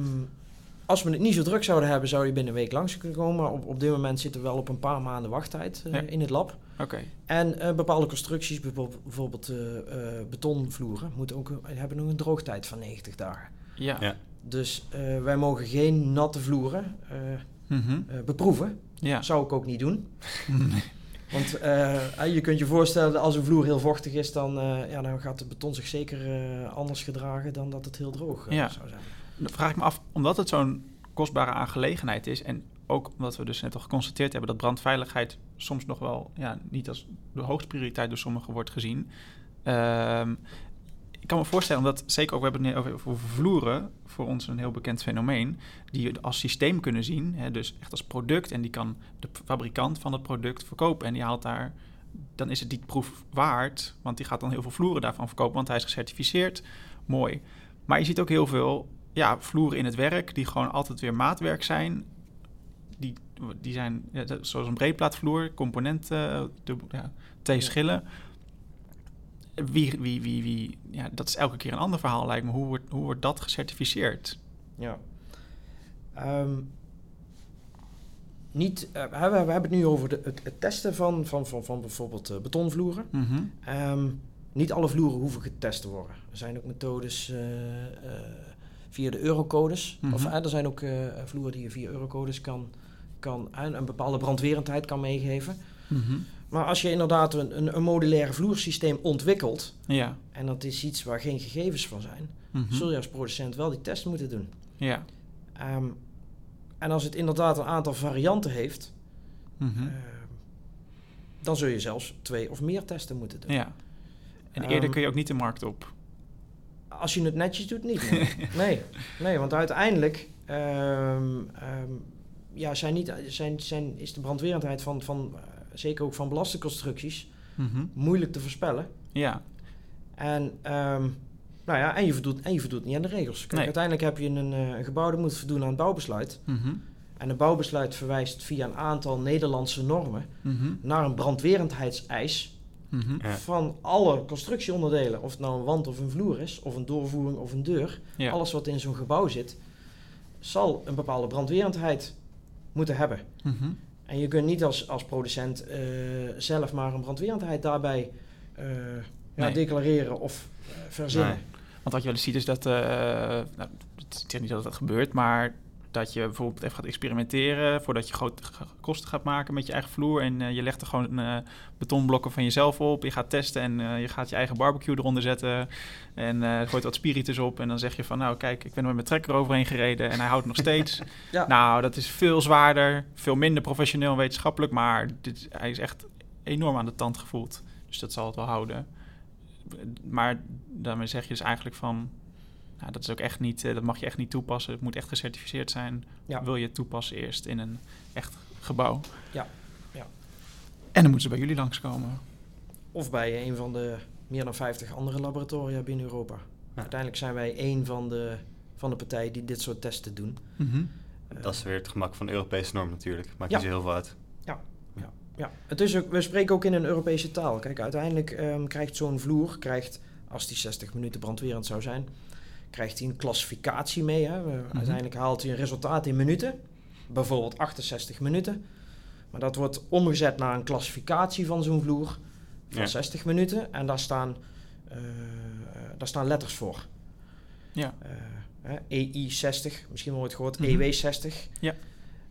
als we het niet zo druk zouden hebben, zou je binnen een week langs kunnen komen. Maar op, op dit moment zitten we wel op een paar maanden wachttijd eh, Ja. in het lab. Oké, En eh, bepaalde constructies, bijvoorbeeld, betonvloeren, moeten ook, een- hebben nog een droogtijd van 90 dagen. ja. Ja. Dus eh, wij mogen geen natte vloeren eh, Mhm. eh, beproeven. Ja. Zou ik ook niet doen. Want je kunt je voorstellen, dat als een vloer heel vochtig is, dan, ja, dan gaat de beton zich zeker anders gedragen dan dat het heel droog Ja. zou zijn. Dan vraag ik me af, omdat het zo'n kostbare aangelegenheid is... en ook omdat we dus net al geconstateerd hebben... dat brandveiligheid soms nog wel ja, niet als de hoogste prioriteit door sommigen wordt gezien... Ehm, ik kan me voorstellen, omdat zeker ook, we hebben het over, over vloeren... voor ons een heel bekend fenomeen... die je als systeem kunnen zien, hè, dus echt als product... en die kan de fabrikant van het product verkopen... en die haalt daar... dan is het die proef waard... want die gaat dan heel veel vloeren daarvan verkopen... want hij is gecertificeerd, mooi... Maar je ziet ook heel veel ja, vloeren in het werk die gewoon altijd weer maatwerk zijn. Die, die zijn zoals een breedplaatvloer, componenten, de, ja, twee Ja. schillen. Wie, wie, wie, wie, ja, dat is elke keer een ander verhaal, lijkt me. Hoe wordt, hoe wordt dat gecertificeerd? Ja. Ehm, niet, eh, we, hebben, we hebben het nu over de, het, het testen van, van, van, van bijvoorbeeld eh, betonvloeren. Mhm. Ehm, niet alle vloeren hoeven getest te worden. Er zijn ook methodes eh, via de eurocodes. Mhm. Of er zijn ook vloeren die je via eurocodes kan, kan een bepaalde brandwerendheid kan meegeven. Mhm. Maar als je inderdaad een, een, een modulaire vloersysteem ontwikkelt, Ja. en dat is iets waar geen gegevens van zijn, Mhm. zul je als producent wel die test moeten doen. Ja. Ehm, en als het inderdaad een aantal varianten heeft, Mhm. ehm, dan zul je zelfs twee of meer testen moeten doen. ja. En eerder Ehm, kun je ook niet de markt op. Als je het netjes doet, niet. Nee, nee, nee want uiteindelijk ja, zijn niet, zijn, zijn, is de brandwerendheid van, van zeker ook van belastingconstructies, Mhm. moeilijk te voorspellen. Ja. En, ehm, nou ja, en, je voldoet, en je voldoet niet aan de regels. Kijk, Nee. uiteindelijk heb je een, eh, een gebouw dat moet voldoen aan het bouwbesluit. Mhm. En een bouwbesluit verwijst via een aantal Nederlandse normen Mhm. naar een brandwerendheidseis Mhm. Ja. van alle constructieonderdelen. Of het nou een wand of een vloer is, of een doorvoering of een deur. Ja. Alles wat in zo'n gebouw zit, zal een bepaalde brandwerendheid moeten hebben. Mhm. En je kunt niet als, als producent eh, zelf maar een brandwerendheid daarbij eh, Nee. declareren of eh, verzinnen. Nee. Want wat je wel eens ziet is dat, nou, het is niet dat dat gebeurt, maar dat je bijvoorbeeld even gaat experimenteren voordat je grote kosten gaat maken met je eigen vloer. En eh, je legt er gewoon eh, betonblokken van jezelf op. Je gaat testen en eh, je gaat je eigen barbecue eronder zetten. En gooit wat spiritus op. En dan zeg je van, nou kijk, ik ben er met mijn trekker overheen gereden en hij houdt nog steeds. Ja. Nou, dat is veel zwaarder, veel minder professioneel en wetenschappelijk. Maar dit, hij is echt enorm aan de tand gevoeld. Dus dat zal het wel houden. Maar daarmee zeg je dus eigenlijk van... Nou, dat is ook echt niet, eh, dat mag je echt niet toepassen. Het moet echt gecertificeerd zijn. Ja. Wil je het toepassen eerst in een echt gebouw. Ja, ja. En dan moeten ze bij jullie langskomen. Of bij een van de meer dan 50 andere laboratoria binnen Europa. Uiteindelijk zijn wij één van de, van de partijen die dit soort testen doen. Eh, Dat is weer het gemak van de Europese norm natuurlijk. Maakt Ja. niet zo heel veel uit. Ja, het is ook, we spreken ook in een Europese taal. Kijk, uiteindelijk ehm, krijgt zo'n vloer, krijgt, als die 60 minuten brandwerend zou zijn, krijgt hij een klassificatie mee. Hè. We- Uiteindelijk haalt hij een resultaat in minuten, bijvoorbeeld 68 minuten. Maar dat wordt omgezet naar een klassificatie van zo'n vloer van Ja. 60 minuten. En daar staan, eh, daar staan letters voor. Ja. Eh, hè, EI60, misschien wel ooit gehoord, Mhm. EW60. Ja.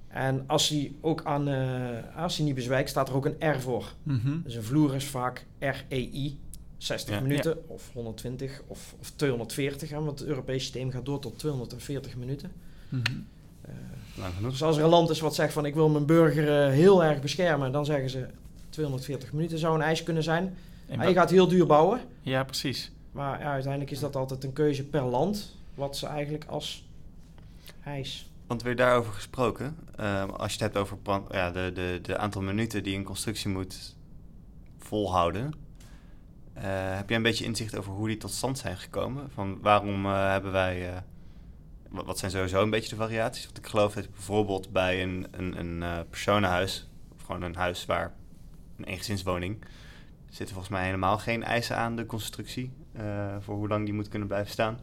En als hij ook aan, eh, als hij niet bezwijkt, staat er ook een R voor. Mhm. Dus een vloer is vaak REI, 60 Ja. minuten of 120 of, of 240. Hè, want het Europese systeem gaat door tot 240 minuten. Lang genoeg. dus als er een land is wat zegt van ik wil mijn burger eh, heel erg beschermen, dan zeggen ze 240 minuten zou een eis kunnen zijn. En Maar je gaat heel duur bouwen, Ja, precies. maar ja, uiteindelijk is dat altijd een keuze per land, wat ze eigenlijk als eis. Want weer daarover gesproken, ehm, als je het hebt over ja, de, de, de aantal minuten die een constructie moet volhouden, eh, heb jij een beetje inzicht over hoe die tot stand zijn gekomen? Van waarom eh, hebben wij, eh, wat, wat zijn sowieso een beetje de variaties? Want ik geloof dat bijvoorbeeld bij een, een, een personenhuis, of gewoon een huis waar een eengezinswoning, zitten volgens mij helemaal geen eisen aan de constructie voor hoe lang die moet kunnen blijven staan.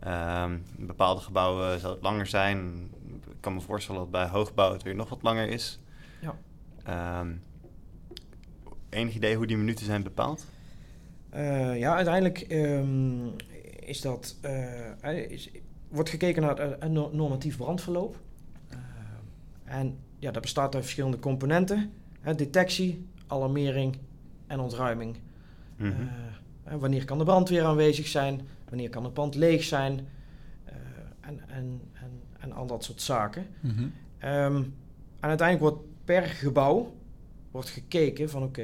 Ehm, in bepaalde gebouwen zal het langer zijn. Ik kan me voorstellen dat bij hoogbouw het weer nog wat langer is. Ja. Ehm, enig idee hoe die minuten zijn bepaald? Eh, ja, uiteindelijk ehm, is dat, eh, is, wordt gekeken naar het eh, no- normatief brandverloop. En ja, dat bestaat uit verschillende componenten. Hè, detectie, alarmering en ontruiming. Mhm. Wanneer kan de brandweer aanwezig zijn? Wanneer kan het pand leeg zijn? En, en, en, en al dat soort zaken. Mhm. Ehm, en uiteindelijk wordt per gebouw wordt gekeken van oké,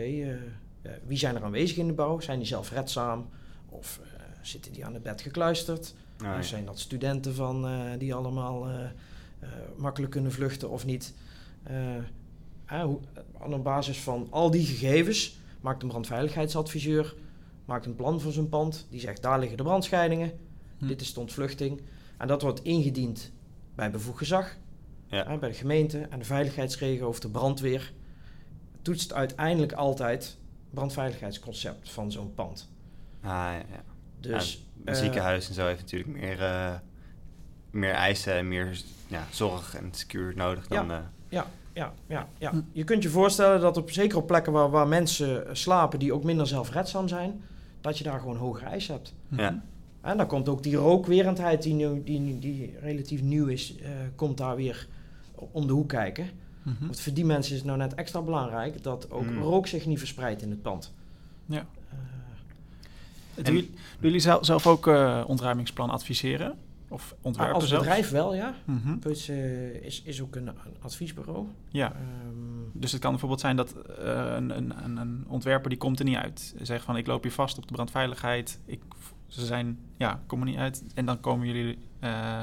wie zijn er aanwezig in de bouw? Zijn die zelfredzaam? Of eh, zitten die aan het bed gekluisterd? Ja. zijn dat studenten van, eh, die allemaal eh, eh, makkelijk kunnen vluchten of niet? Eh, eh, hoe, aan basis van al die gegevens maakt een brandveiligheidsadviseur maakt een plan voor zijn pand. Die zegt daar liggen de brandscheidingen. Hm. Dit is de ontvluchting. En dat wordt ingediend bij bevoegd gezag, Ja. bij de gemeente en de veiligheidsregio of de brandweer. Toetst uiteindelijk altijd brandveiligheidsconcept van zo'n pand. Ah, ja, ja. Dus Ja, een eh, ziekenhuis en zo heeft natuurlijk meer, eh, meer eisen en meer ja, zorg en secuur nodig dan... eh, Ja, ja, ja. Hm. Je kunt je voorstellen dat op zeker op plekken waar, waar mensen eh, slapen die ook minder zelfredzaam zijn, dat je daar gewoon hogere eisen hebt. Mhm. Ja. En dan komt ook die rookwerendheid die, nu, die, die relatief nieuw is, eh, komt daar weer om de hoek kijken. Mhm. Want voor die mensen is het nou net extra belangrijk dat ook Hmm. rook zich niet verspreidt in het pand. Ja. Eh, Doen jullie, doen jullie zelf, zelf ook eh ontruimingsplan adviseren? Of ontwerpen als zelfs? bedrijf wel, ja. Eh, is, is ook een, een adviesbureau. Ja. Ehm, Dus het kan bijvoorbeeld zijn dat eh, een, een, een, een ontwerper die komt er niet uit. Zegt van ik loop hier vast op de brandveiligheid. Ik, ze zijn, ja, kom er niet uit. En dan komen jullie eh,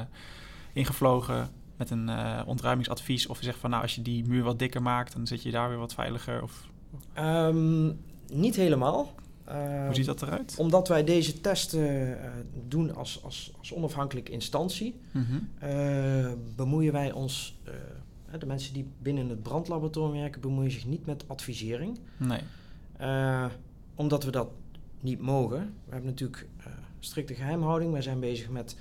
ingevlogen met een eh, ontruimingsadvies. Of je zegt van nou als je die muur wat dikker maakt, dan zit je daar weer wat veiliger. Of ehm, niet helemaal. Ehm, hoe ziet dat eruit? Omdat wij deze testen eh, doen als, als, als onafhankelijke instantie, Mhm. eh, bemoeien wij ons, de mensen die binnen het brandlaboratorium werken, bemoeien zich niet met advisering. Nee. Omdat we dat niet mogen. We hebben natuurlijk strikte geheimhouding. Wij zijn bezig met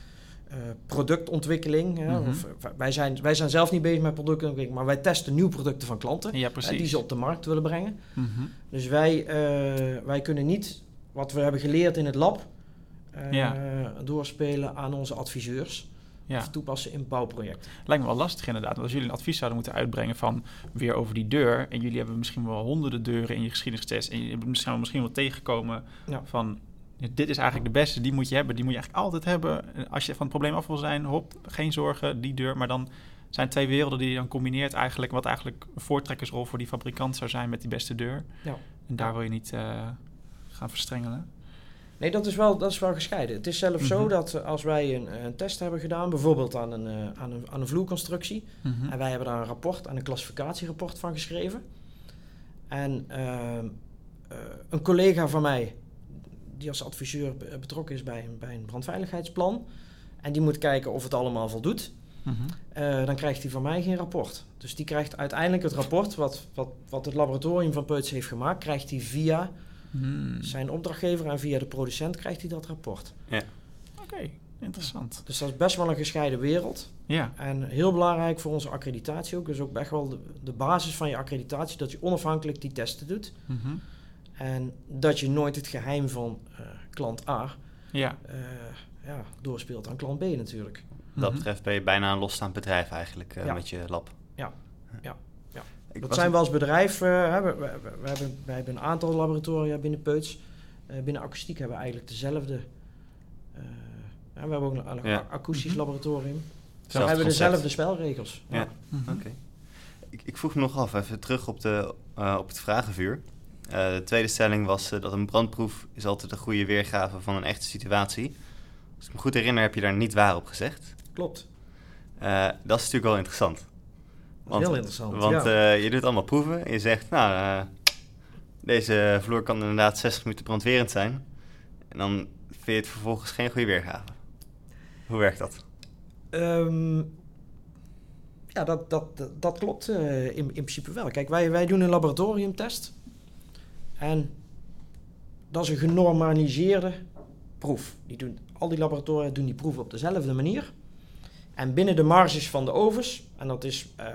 eh, productontwikkeling. Mhm. of, eh, wij, zijn, wij zijn zelf niet bezig met productontwikkeling, maar wij testen nieuwe producten van klanten. Ja, precies. die ze op de markt willen brengen. Mhm. Dus wij, eh, wij kunnen niet wat we hebben geleerd in het lab Ja. doorspelen aan onze adviseurs Ja. of toepassen in bouwprojecten. Lijkt me wel lastig inderdaad. Want als jullie een advies zouden moeten uitbrengen van weer over die deur. En jullie hebben misschien wel honderden deuren in je geschiedenistest. En je hebt misschien, misschien wel tegengekomen Ja. van... Dit is eigenlijk de beste, die moet je hebben. Die moet je eigenlijk altijd hebben. En Als je van het probleem af wil zijn, hop, geen zorgen, die deur. Maar dan zijn twee werelden die je dan combineert eigenlijk... wat eigenlijk een voortrekkersrol voor die fabrikant zou zijn met die beste deur. Ja. En daar wil je niet eh, gaan verstrengelen. Nee, dat is wel, dat is wel gescheiden. Het is zelfs zo Mhm. dat eh, als wij een, een test hebben gedaan, bijvoorbeeld aan een, eh, aan een, aan een vloerconstructie, Mhm. en wij hebben daar een rapport, en een klassificatierapport van geschreven. En ehm, eh, een collega van mij, die als adviseur be- betrokken is bij een, bij een brandveiligheidsplan, en die moet kijken of het allemaal voldoet, Mhm. eh, dan krijgt hij van mij geen rapport. Dus die krijgt uiteindelijk het rapport wat, wat, wat het laboratorium van Peuts heeft gemaakt, krijgt hij via Hmm. zijn opdrachtgever en via de producent krijgt hij dat rapport. Oké, interessant. Dus dat is best wel een gescheiden wereld. Ja, En heel belangrijk voor onze accreditatie ook. Dus ook echt wel de, de basis van je accreditatie, dat je onafhankelijk die testen doet. Mhm. En dat je nooit het geheim van eh, klant A ja. eh, ja, doorspeelt aan klant B natuurlijk. Dat Mhm. betreft ben je bijna een losstaand bedrijf eigenlijk eh, Ja. met je lab. Ja. Ja. Ja. Ik Dat zijn we als bedrijf, eh, we, we, we- we hebben, wij hebben een aantal laboratoria binnen Peuts. Eh, binnen akoestiek hebben we eigenlijk dezelfde. eh, ja, we hebben ook een, een Ja. akoestisch Mhm. laboratorium. We Hetzelfde hebben concept. dezelfde spelregels. Ja. Mhm. Oké. Ik, ik vroeg me nog af, even terug op, de, eh, op het vragenvuur. Eh, de tweede stelling was eh, dat een brandproef is altijd een goede weergave van een echte situatie. Als ik me goed herinner heb je daar niet waar op gezegd. Klopt. Eh, dat is natuurlijk wel interessant. Want- heel interessant. Want ja. je doet allemaal proeven en je zegt, nou, deze vloer kan inderdaad 60 minuten brandwerend zijn. En dan vind je het vervolgens geen goede weergave. Hoe werkt dat? Ehm, ja, dat, dat, dat, dat klopt in, in principe wel. Kijk, wij, wij doen een laboratoriumtest. En dat is een genormaliseerde proef. Die doen, al die laboratoria doen die proef op dezelfde manier. En binnen de marges van de ovens, en dat is eh,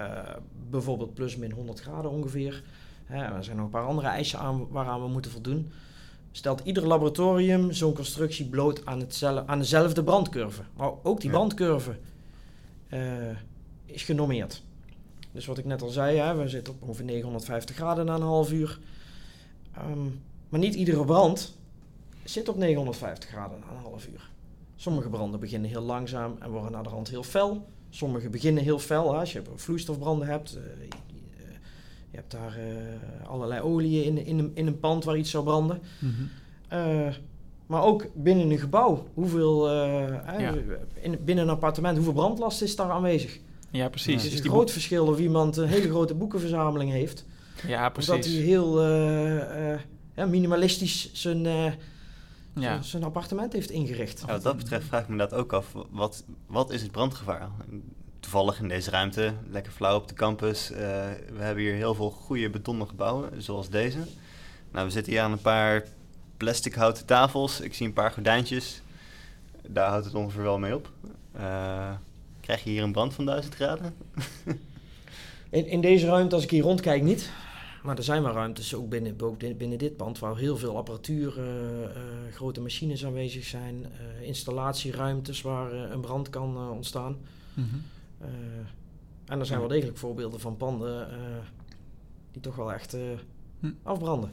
bijvoorbeeld plus min 100 graden ongeveer. Hè, er zijn nog een paar andere eisen aan, waaraan we moeten voldoen. Stelt ieder laboratorium zo'n constructie bloot aan, hetzelfde, aan dezelfde brandcurve. Maar ook die brandcurve eh, is genormeerd. Dus wat ik net al zei, hè, we zitten op ongeveer 950 graden na een half uur. Ehm, maar niet iedere brand zit op 950 graden na een half uur. Sommige branden beginnen heel langzaam en worden naar de rand heel fel. Sommige beginnen heel fel. Hè. Als je vloeistofbranden hebt, eh, je, eh, je hebt daar eh, allerlei oliën in, in, een- in een pand waar iets zou branden. Mhm. Maar ook binnen een gebouw, hoeveel, Ja. in, binnen een appartement, hoeveel brandlast is daar aanwezig? Ja, precies. Het is Dus een groot verschil of iemand een hele grote boekenverzameling heeft. Ja, Of dat hij precies. heel eh, eh, ja, minimalistisch zijn, eh, Ja. zijn, zijn appartement heeft ingericht. Ja, wat dat betreft vraag ik me dat ook af. Wat, wat is het brandgevaar? Toevallig in deze ruimte, lekker flauw op de campus. eh, we hebben hier heel veel goede betonnen gebouwen, zoals deze. Nou, we zitten hier aan een paar plastic houten tafels. Ik zie een paar gordijntjes. Daar houdt het ongeveer wel mee op. Eh, krijg je hier een brand van 1000 graden? In, in deze ruimte, als ik hier rondkijk, niet. Maar er zijn wel ruimtes, ook binnen, ook binnen dit pand, waar heel veel apparatuur, eh, eh, grote machines aanwezig zijn. eh, installatieruimtes waar een brand kan ontstaan. Mhm. En er zijn wel degelijk voorbeelden van panden die toch wel echt Hm. afbranden.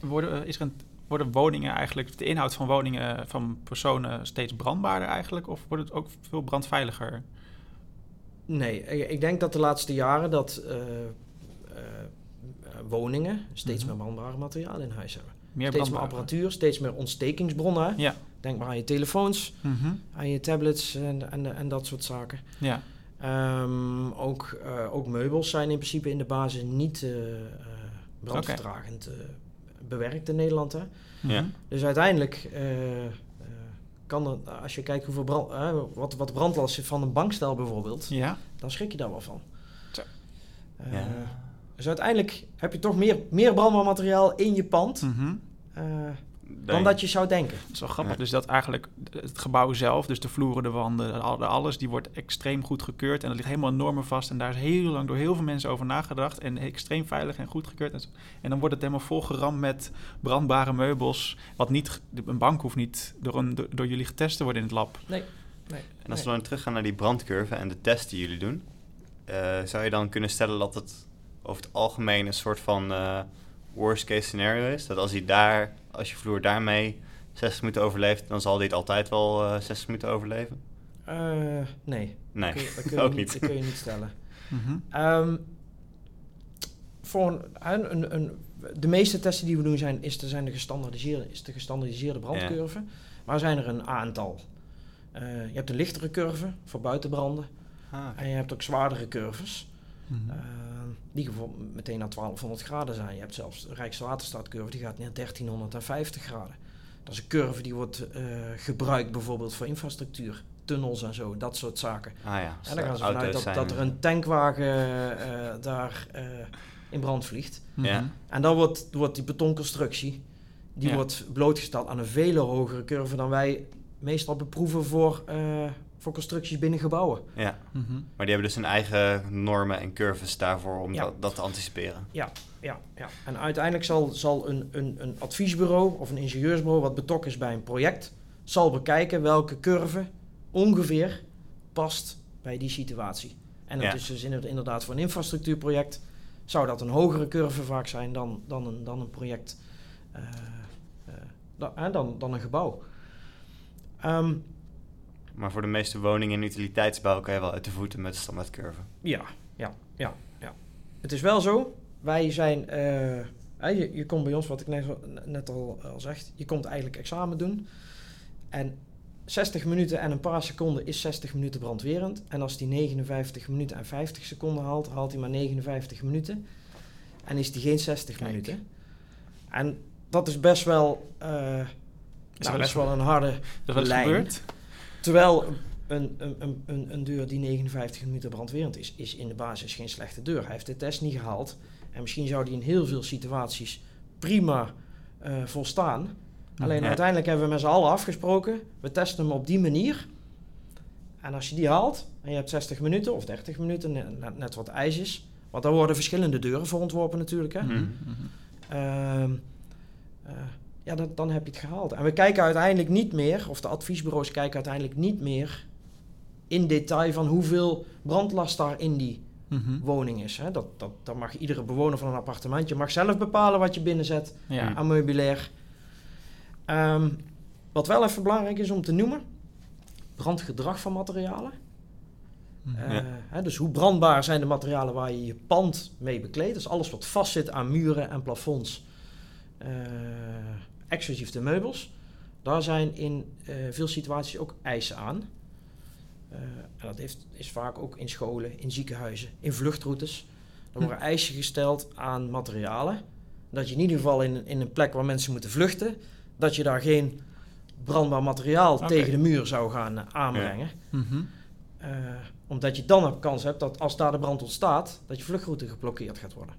Worden, is er een, worden woningen eigenlijk, de inhoud van woningen van personen steeds brandbaarder eigenlijk? Of wordt het ook veel brandveiliger? Nee, ik, denk dat de laatste jaren dat woningen steeds Mhm. meer brandbare materiaal in huis hebben. Meer steeds meer brandbaar. apparatuur, steeds meer ontstekingsbronnen. Ja. Denk maar aan je telefoons, Mhm. aan je tablets en, en, en dat soort zaken. Ja. Ehm, ook, eh, ook meubels zijn in principe in de basis niet eh, eh, brandvertragend eh, bewerkt in Nederland. Hè? Ja. Dus uiteindelijk eh, eh, kan er, als je kijkt hoeveel brand, wat, wat brandlast van een bankstel bijvoorbeeld, Ja. dan schrik je daar wel van. Zo. Eh, Ja. Dus uiteindelijk heb je toch meer, meer brandbaar materiaal in je pand. Mhm. Eh, dan dat je zou denken. Dat is wel grappig. Ja. Dus dat eigenlijk het gebouw zelf, dus de vloeren, de wanden, al- alles, die wordt extreem goed gekeurd. En dat ligt helemaal in normen vast. En daar is heel lang door heel veel mensen over nagedacht. En extreem veilig en goed gekeurd. En, zo. en dan wordt het helemaal volgeramd met brandbare meubels. Wat niet, een bank hoeft niet door, een, door, door jullie getest te worden in het lab. Nee. nee En als nee. we dan teruggaan naar die brandcurve en de test die jullie doen, eh, zou je dan kunnen stellen dat het over het algemeen een soort van eh, worst case scenario is? Dat als hij daar, als je vloer daarmee 60 minuten overleeft, dan zal dit altijd wel eh 60 minuten overleven? Eh, nee, Nee, kun je- dat kun je ook niet, dat kun je niet stellen. Mhm. Ehm, voor een, een, een, een- de meeste testen die we doen zijn, is, de, zijn de gestandardiseerde, is de gestandardiseerde brandcurve. Maar er zijn er een aantal. Eh, je hebt een lichtere curve voor buitenbranden. Ah, En je hebt ook zwaardere curves. Mhm. eh, die bijvoorbeeld meteen naar 1200 graden zijn. Je hebt zelfs de Rijkswaterstaatcurve, die gaat naar 1350 graden. Dat is een curve die wordt eh, gebruikt bijvoorbeeld voor infrastructuur. Tunnels en zo, dat soort zaken. ah ja, En dan gaan ze vanuit dat, dat er een tankwagen eh, daar eh, in brand vliegt. Ja. Mhm. En dan wordt, wordt die betonconstructie die Ja. wordt blootgesteld aan een vele hogere curve dan wij meestal beproeven voor, eh, voor constructies binnen gebouwen. Ja, Mhm. maar die hebben dus hun eigen normen en curves daarvoor om Ja. dat, dat te anticiperen. Ja, ja. En uiteindelijk zal, zal een, een, een adviesbureau of een ingenieursbureau wat betrokken is bij een project, zal bekijken welke curve ongeveer past bij die situatie. En dat Ja. is dus inderdaad- voor een infrastructuurproject zou dat een hogere curve vaak zijn dan, dan, een, dan een project, eh, dan, eh, dan, dan een gebouw. Ehm, Maar voor de meeste woningen en utiliteitsbouw kan je wel uit de voeten met de standaardcurve. Ja, ja, ja, ja. Het is wel zo, wij zijn, eh, hè, je, je komt bij ons, wat ik net, net al, al zeg, je komt eigenlijk examen doen. En 60 minuten en een paar seconden is 60 minuten brandwerend. En als die 59 minuten en 50 seconden haalt, haalt hij maar 59 minuten. En is die geen 60 Kijk. minuten. En dat is best wel, eh, nou, best wel een harde Dat is wel eens lijn. gebeurd. Terwijl een, een, een, een, deur die 59 minuten brandwerend is, is in de basis geen slechte deur. Hij heeft de test niet gehaald. En misschien zou die in heel veel situaties prima eh, volstaan. Alleen Ja. uiteindelijk hebben we met z'n allen afgesproken, we testen hem op die manier. En als je die haalt, en je hebt 60 minuten of 30 minuten, net, wat ijs is. Want daar worden verschillende deuren voor ontworpen natuurlijk. Hè? Mhm. Ehm, eh, ja, dan, dan heb je het gehaald. En we kijken uiteindelijk niet meer, of de adviesbureaus kijken uiteindelijk niet meer in detail van hoeveel brandlast daar in die Mhm. woning is. Hè. Dat, dat, dat mag iedere bewoner van een appartement. Je mag zelf bepalen wat je binnenzet Ja. aan meubilair. Ehm, wat wel even belangrijk is om te noemen, brandgedrag van materialen. Mhm. Eh, Ja. hè, dus hoe brandbaar zijn de materialen waar je je pand mee bekleedt? Dus alles wat vastzit aan muren en plafonds, eh, exclusief de meubels. Daar zijn in eh, veel situaties ook eisen aan. Eh, en dat heeft, is vaak ook in scholen, in ziekenhuizen, in vluchtroutes. Er worden eisen gesteld aan materialen. Dat je in ieder geval in, in een plek waar mensen moeten vluchten, dat je daar geen brandbaar materiaal tegen de muur zou gaan eh, aanbrengen. Mhm. Omdat je dan een kans hebt dat als daar de brand ontstaat, dat je vluchtroute geblokkeerd gaat worden.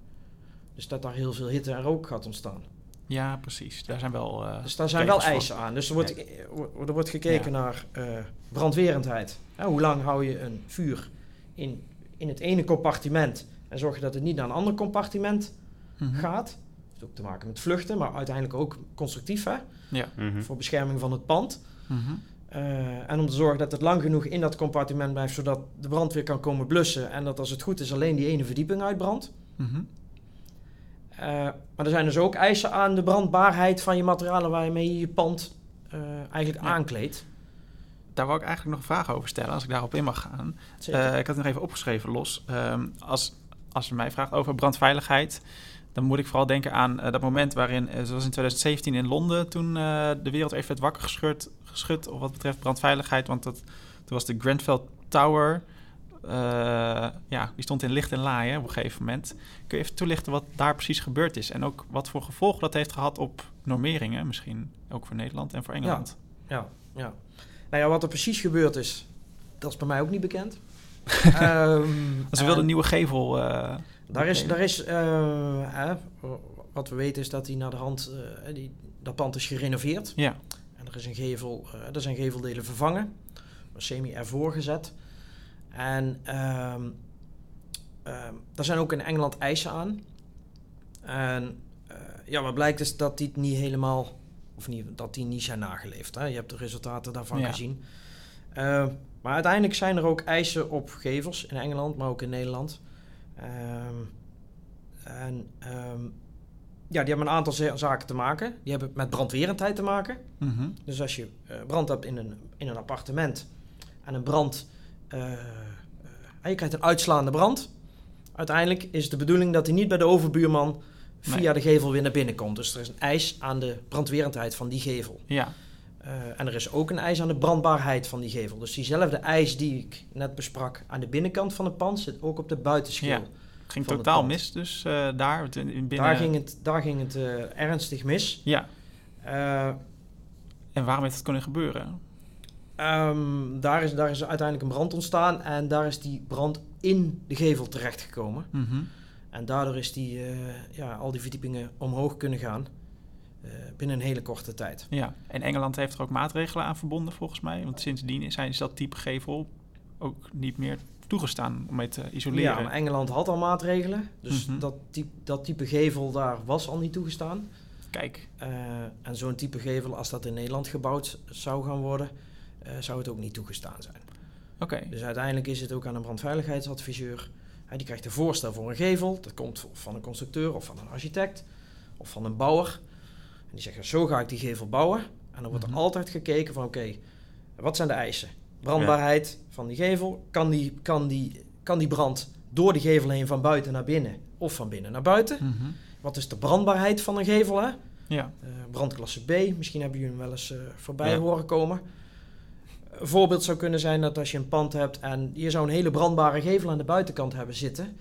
Dus dat daar heel veel hitte en rook gaat ontstaan. Ja, precies. Daar zijn wel. eh, Dus daar zijn wel eisen aan. Dus er wordt, eh, er wordt gekeken naar eh, brandwerendheid. Hè, hoe lang hou je een vuur in, in het ene compartiment en zorg je dat het niet naar een ander compartiment Mhm. gaat. Dat heeft ook te maken met vluchten, maar uiteindelijk ook constructief hè, Ja. Mhm. voor bescherming van het pand. Mhm. Eh, en om te zorgen dat het lang genoeg in dat compartiment blijft, zodat de brandweer kan komen blussen. En dat als het goed is alleen die ene verdieping uitbrandt. Eh, maar er zijn dus ook eisen aan de brandbaarheid van je materialen waarmee je je pand eh, eigenlijk Ja. aankleedt. Daar wou ik eigenlijk nog een vraag over stellen, als ik daarop in mag gaan. Eh, ik had het nog even opgeschreven los. Ehm, als, als je mij vraagt over brandveiligheid, dan moet ik vooral denken aan dat moment waarin, zoals in 2017 in Londen, toen de wereld even werd wakker geschud, geschud op wat betreft brandveiligheid. Want dat, toen was de Grenfell Tower, eh, ja, die stond in licht en laaien op een gegeven moment. Kun je even toelichten wat daar precies gebeurd is? En ook wat voor gevolgen dat heeft gehad op normeringen, misschien ook voor Nederland en voor Engeland? Ja, ja. Nou ja, wat er precies gebeurd is, dat is bij mij ook niet bekend. Ehm, en wilden een nieuwe gevel... eh, Daar is, daar is eh, wat we weten is dat die naar de hand, die, dat pand is gerenoveerd. Ja. En er, is een gevel, er zijn geveldelen vervangen. Semi ervoor gezet. En ehm, ehm, daar zijn ook in Engeland eisen aan. En uh, ja, wat blijkt is dat die niet helemaal, of niet, dat die niet zijn nageleefd. Hè? Je hebt de resultaten daarvan Ja. gezien. Uh, maar uiteindelijk zijn er ook eisen op gevels in Engeland, maar ook in Nederland. Ehm, en ehm, ja, die hebben een aantal za- zaken te maken. Die hebben met brandwerendheid te maken. Mhm. Dus als je eh, brand hebt in een, in een appartement en een brand, eh, eh, je krijgt een uitslaande brand. Uiteindelijk is de bedoeling dat hij niet bij de overbuurman via Nee. de gevel weer naar binnen komt. Dus er is een eis aan de brandwerendheid van die gevel. Ja. Eh, en er is ook een eis aan de brandbaarheid van die gevel. Dus diezelfde eis die ik net besprak aan de binnenkant van het pand zit ook op de buitenschil. Ja. Ging het totaal mis dus eh, daar. Het in- in binnen... Daar ging het, daar ging het eh, ernstig mis. Ja. Eh, En waarom heeft het kunnen gebeuren? Ehm, daar, is, daar is uiteindelijk een brand ontstaan en daar is die brand in de gevel terechtgekomen. Mhm. En daardoor is die, eh, ja, al die verdiepingen omhoog kunnen gaan eh, binnen een hele korte tijd. Ja. En Engeland heeft er ook maatregelen aan verbonden volgens mij. Want sindsdien is, is dat type gevel ook niet meer toegestaan om mee te isoleren. Ja, Engeland had al maatregelen, dus Mhm. dat, type, dat type gevel daar was al niet toegestaan. Kijk. Eh, en zo'n type gevel, als dat in Nederland gebouwd zou gaan worden, zou het ook niet toegestaan zijn. Oké. Dus uiteindelijk is het ook aan een brandveiligheidsadviseur. Hij die krijgt een voorstel voor een gevel. Dat komt van een constructeur of van een architect of van een bouwer. En die zeggen, zo ga ik die gevel bouwen. En dan wordt Mhm. er altijd gekeken van, oké, wat zijn de eisen? Brandbaarheid van die gevel. Kan die, kan, die, kan die brand door de gevel heen van buiten naar binnen of van binnen naar buiten? Mhm. Wat is de brandbaarheid van een gevel, hè? Ja. Eh, brandklasse B, misschien hebben jullie hem wel eens eh, voorbij Ja. horen komen. Een voorbeeld zou kunnen zijn dat als je een pand hebt en je zou een hele brandbare gevel aan de buitenkant hebben zitten.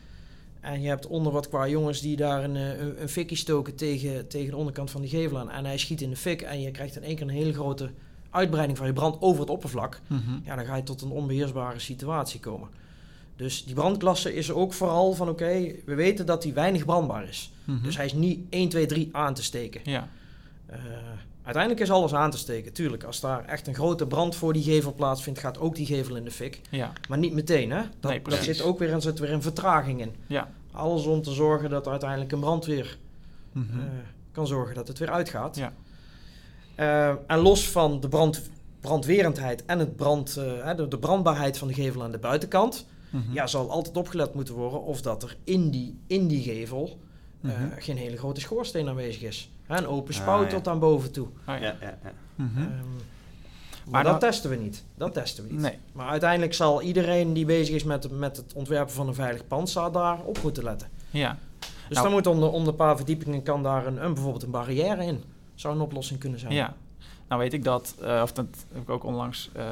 En je hebt onder wat qua jongens die daar een, eh, een, een fikkie stoken tegen, tegen de onderkant van die gevel aan. En hij schiet in de fik en je krijgt in één keer een hele grote uitbreiding van je brand over het oppervlak. Mhm. Ja, dan ga je tot een onbeheersbare situatie komen. Dus die brandklasse is ook vooral van oké, we weten dat hij weinig brandbaar is. Mhm. Dus hij is niet 1, 2, 3 aan te steken. Ja. Eh, uiteindelijk is alles aan te steken. Tuurlijk, als daar echt een grote brand voor die gevel plaatsvindt, gaat ook die gevel in de fik. Ja. Maar niet meteen, hè? Dat, Nee, dat zit ook weer, een- zit weer een vertraging in. Ja. Alles om te zorgen dat uiteindelijk een brandweer Mhm. eh, kan zorgen dat het weer uitgaat. Ja. Eh, en los van de brand, brandwerendheid en het brand, eh, hè, de, de brandbaarheid van de gevel aan de buitenkant, Mhm. ja, zal altijd opgelet moeten worden of dat er in die, in die gevel eh, Mhm. geen hele grote schoorsteen aanwezig is. Hè, Een open Ah, spout ja. tot aan boven toe. Oh, ja. Ja, ja, ja. Mhm. Ehm, maar Maar dat testen we niet. Dat testen we niet. Nee. Maar uiteindelijk zal iedereen die bezig is met, met het ontwerpen van een veilig pand, daar op moeten letten. Ja. Dus Nou- dan moet om de, om de paar verdiepingen kan daar een, een, bijvoorbeeld een barrière in. Zou een oplossing kunnen zijn. Ja. Nou weet ik dat, eh, of dat heb ik ook onlangs, eh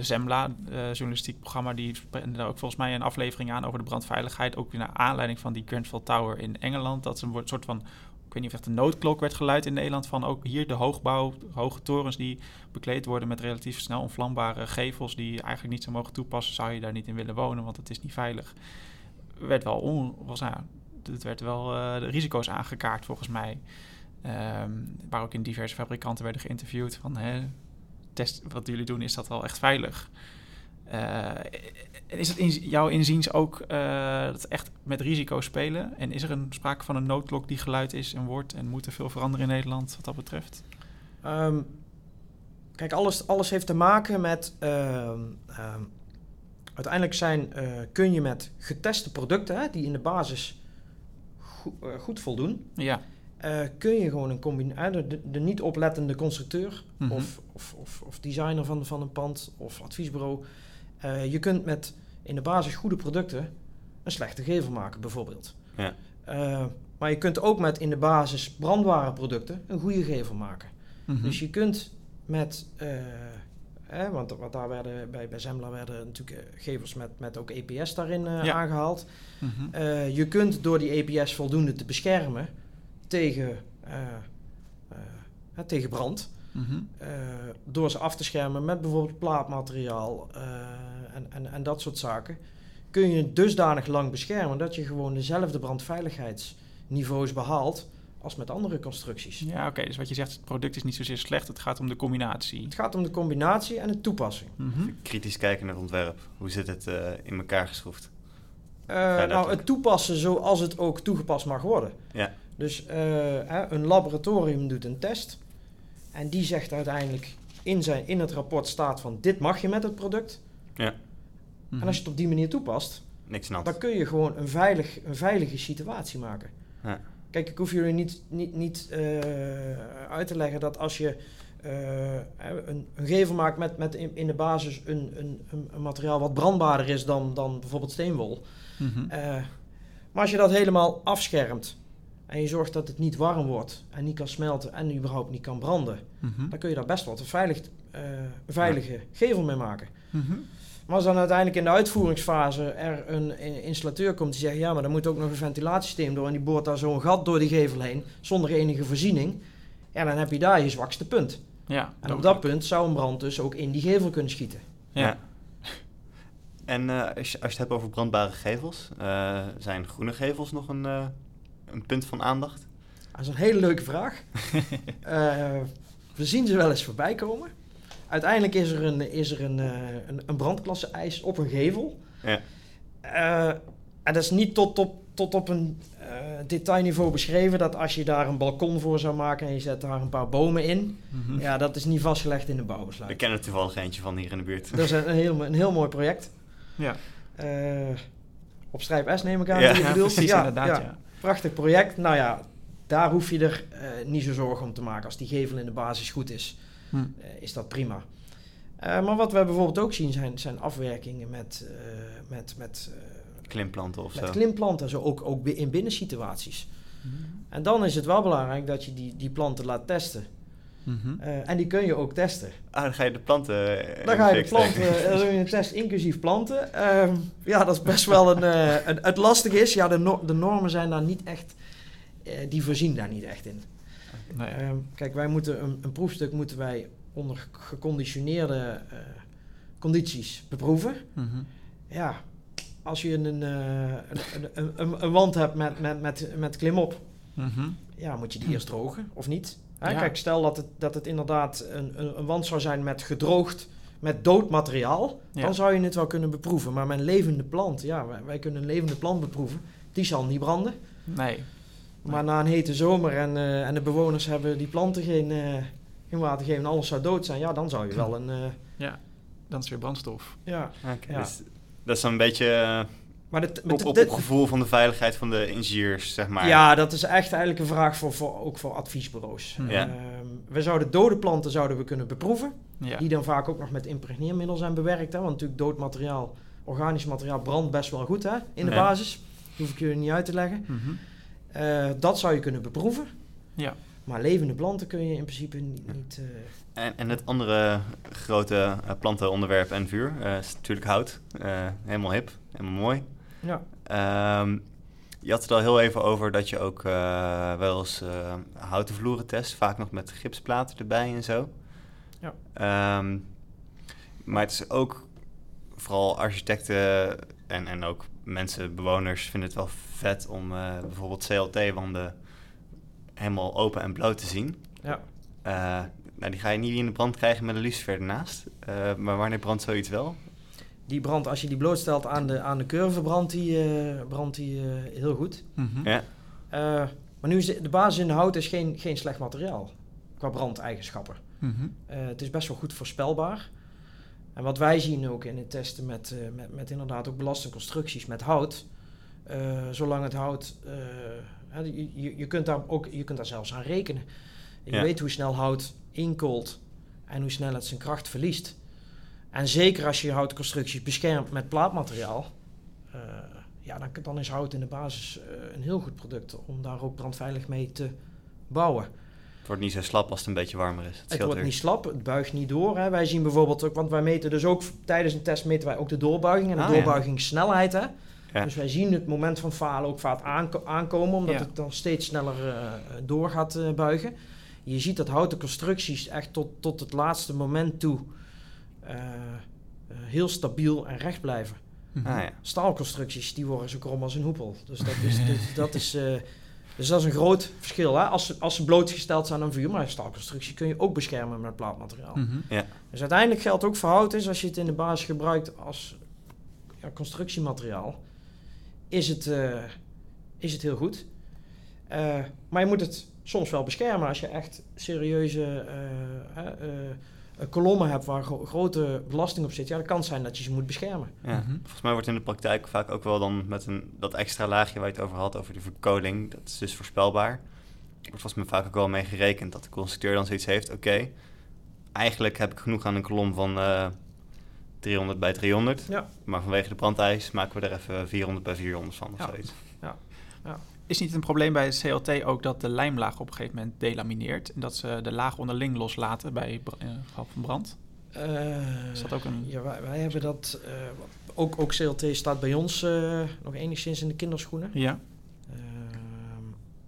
Zembla, eh, journalistiek programma, die daar ook volgens mij een aflevering aan over de brandveiligheid. Ook weer naar aanleiding van die Grenfell Tower in Engeland. Dat is een soort van, ik weet niet of echt een noodklok werd geluid in Nederland van ook hier de hoogbouw, hoge torens die bekleed worden met relatief snel onvlambare gevels die je eigenlijk niet zou mogen toepassen, zou je daar niet in willen wonen, want het is niet veilig. Werd wel was, nou, het werd wel eh, de risico's aangekaart volgens mij. Ehm, waar ook in diverse fabrikanten werden geïnterviewd van hè, test wat jullie doen, is dat wel echt veilig? Is het in jouw inziens ook eh, dat echt met risico's spelen? En is er een sprake van een noodklok die geluid is en wordt en moet er veel veranderen in Nederland wat dat betreft? Ehm, kijk, alles, alles heeft te maken met. ehm, ehm, uiteindelijk zijn, eh, kun je met geteste producten, hè, die in de basis eh, goed voldoen, Ja. kun je gewoon een combinatie. De, de niet oplettende constructeur Mhm. of, of, of, of designer van, van een pand of adviesbureau. Eh, je kunt met in de basis goede producten een slechte gevel maken, bijvoorbeeld. Ja. Eh, maar je kunt ook met in de basis brandbare producten een goede gevel maken. Mhm. Dus je kunt met, eh, hè, want, want daar werden bij, bij Zembla werden natuurlijk gevels met, met ook EPS daarin eh, Ja. aangehaald. Mhm. Eh, je kunt door die EPS voldoende te beschermen tegen, eh, eh, tegen brand. Mhm. eh, door ze af te schermen met bijvoorbeeld plaatmateriaal eh, en, en, en dat soort zaken. Kun je het dusdanig lang beschermen dat je gewoon dezelfde brandveiligheidsniveaus behaalt als met andere constructies. Ja, oké. dus wat je zegt, het product is niet zozeer slecht. Het gaat om de combinatie. Het gaat om de combinatie en de toepassing. Mhm. Kritisch kijken naar het ontwerp. Hoe zit het eh, in elkaar geschroefd? Eh, nou, het toepassen zoals het ook toegepast mag worden. Ja. Dus eh, hè, een laboratorium doet een test. En die zegt uiteindelijk in, zijn, in het rapport staat van dit mag je met het product. Mhm. En als je het op die manier toepast, Niks aan dan kun je gewoon een, veilig, een veilige situatie maken. Ja. Kijk, ik hoef jullie niet, niet, niet eh, uit te leggen dat als je eh, een, een gevel maakt met, met in, in de basis een, een, een, een materiaal wat brandbaarder is dan, dan bijvoorbeeld steenwol. Mhm. Eh, maar als je dat helemaal afschermt en je zorgt dat het niet warm wordt en niet kan smelten en überhaupt niet kan branden, Mhm. dan kun je daar best wat een, veilig, eh, een veilige gevel mee maken. Mhm. Maar als dan uiteindelijk in de uitvoeringsfase er een in- installateur komt die zegt, ja, maar dan moet ook nog een ventilatiesysteem door en die boort daar zo'n gat door die gevel heen zonder enige voorziening, ja, dan heb je daar je zwakste punt. Ja, En op dat punt zou een brand dus ook in die gevel kunnen schieten. Ja. Ja. En eh, als, je, als je het hebt over brandbare gevels, eh, zijn groene gevels nog een, eh, een punt van aandacht? Dat is een hele leuke vraag. Eh, we zien ze wel eens voorbij komen. Uiteindelijk is er een, is er een, eh, een, een brandklasse eis op een gevel. Ja. Eh, en dat is niet tot op, tot op een eh, detailniveau beschreven dat als je daar een balkon voor zou maken en je zet daar een paar bomen in, Mhm. ja, dat is niet vastgelegd in de We bouwbesluit. kennen er toevallig eentje van hier in de buurt. Dat is een, heel, een heel mooi project. Ja. Eh, op Strijp S neem ik aan. Ja, precies, Ja, inderdaad. ja. Ja. Prachtig project. Nou ja, daar hoef je er eh, niet zo zorgen om te maken. Als die gevel in de basis goed is, Hm. eh, is dat prima. Eh, maar wat we bijvoorbeeld ook zien zijn, zijn afwerkingen met, eh, met, met, eh, Klimplanten of met zo. klimplanten, zo ook, ook in binnensituaties. En dan is het wel belangrijk dat je die, die planten laat testen. Mhm. Eh, en die kun je ook testen. Ah, dan ga je de planten... Dan ga je de planten, dan doe je een test inclusief planten. Ehm, ja, dat is best wel een, eh, een... Het lastige is, ja, de, no- de normen zijn daar niet echt... eh, die voorzien daar niet echt in. Nee. Ehm, kijk, wij moeten een, een proefstuk moeten wij onder geconditioneerde eh, condities beproeven. Mhm. Ja, als je een, eh, een, een, een, wand hebt met, met, met, met klimop, Mhm. ja, moet je die eerst drogen of niet? Hè, Ja. Kijk, stel dat het, dat het inderdaad een, een, een wand zou zijn met gedroogd, met dood materiaal, Ja. dan zou je het wel kunnen beproeven. Maar een levende plant, ja, wij, wij kunnen een levende plant beproeven, die zal niet branden. Nee. Maar na een hete zomer en, eh, en de bewoners hebben die planten geen, eh, geen water gegeven en alles zou dood zijn, ja, dan zou je wel een... eh, Ja, dan is weer brandstof. ja. Oké, Ja. dus dat is dan een beetje Maar dit, op, op gevoel van de veiligheid van de ingenieurs, zeg maar. Ja, dat is echt eigenlijk een vraag voor, voor, ook voor adviesbureaus. Ja. Ehm, we zouden dode planten zouden we kunnen beproeven. Ja. Die dan vaak ook nog met impregneermiddel zijn bewerkt. Hè? Want natuurlijk dood materiaal, organisch materiaal brandt best wel goed hè? in de Ja. basis. hoef ik jullie niet uit te leggen. Mhm. Eh, dat zou je kunnen beproeven. Ja. Maar levende planten kun je in principe niet... niet eh, En, en het andere grote eh, plantenonderwerp en vuur eh, is natuurlijk hout. Eh, helemaal hip, helemaal mooi. ja. Ehm, je had het al heel even over dat je ook eh, wel eens eh, houten vloeren test, vaak nog met gipsplaten erbij en zo. Ja. Ehm, maar het is ook vooral architecten en, en ook mensen, bewoners, vinden het wel vet om eh, bijvoorbeeld CLT-wanden helemaal open en bloot te zien. ja. Eh, nou, die ga je niet in de brand krijgen met een lucifer ernaast. Eh, maar wanneer brandt zoiets wel? Die brandt, als je die blootstelt aan de, aan de curve, brandt die, eh, brandt die eh, heel goed. Mhm. Ja. Eh, maar nu is de, de basis in de hout is geen, geen slecht materiaal qua brandeigenschappen. Mhm. Eh, het is best wel goed voorspelbaar. En wat wij zien ook in het testen met, eh, met, met inderdaad ook belastingconstructies met hout. Eh, zolang het hout. eh, je, je, je, kunt daar ook, je kunt daar zelfs aan rekenen. Je Ja. weet hoe snel hout inkoolt en hoe snel het zijn kracht verliest. En zeker als je houtconstructies beschermt met plaatmateriaal. eh, ja, dan, dan is hout in de basis een heel goed product om daar ook brandveilig mee te bouwen. Het wordt niet zo slap als het een beetje warmer is. Het, Het wordt niet slap, het buigt niet door. Hè. Wij zien bijvoorbeeld ook, want wij meten dus ook tijdens een test meten wij ook de doorbuiging en de Ah, doorbuigingssnelheid. Hè. Ja. Dus wij zien het moment van falen ook vaak aanko- aankomen, omdat Ja. het dan steeds sneller eh, door gaat eh, buigen. Je ziet dat houten constructies echt tot, tot het laatste moment toe eh, heel stabiel en recht blijven. Mhm. Ah, ja. Staalconstructies die worden zo krom als een hoepel. Dus dat is, dus dat is Dus dat is een groot verschil. Hè? Als, ze, als ze blootgesteld zijn aan vuur, maar staalconstructie kun je ook beschermen met plaatmateriaal. Mhm. Dus uiteindelijk geldt ook voor hout is, als je het in de basis gebruikt als ja, constructiemateriaal, is het, eh, is het heel goed. Eh, maar je moet het soms wel beschermen als je echt serieuze eh, kolommen hebt waar gro- grote belasting op zit. Ja, dan kan het zijn dat je ze moet beschermen. Ja. Mhm. Volgens mij wordt in de praktijk vaak ook wel dan met een, dat extra laagje waar je het over had, over de verkoling, dat is dus voorspelbaar. Er wordt volgens mij vaak ook wel mee gerekend dat de constructeur dan zoiets heeft, oké, eigenlijk heb ik genoeg aan een kolom van eh 300 bij 300, Ja. maar vanwege de brandeis maken we er even 400 bij 400 van of Ja. zoiets. Is niet een probleem bij het CLT ook dat de lijmlaag op een gegeven moment delamineert en dat ze de laag onderling loslaten bij in geval van brand? Eh, Is dat ook een- Ja, wij, wij hebben dat... eh, ook, ook CLT staat bij ons eh, nog enigszins in de kinderschoenen. Ja. Ehm,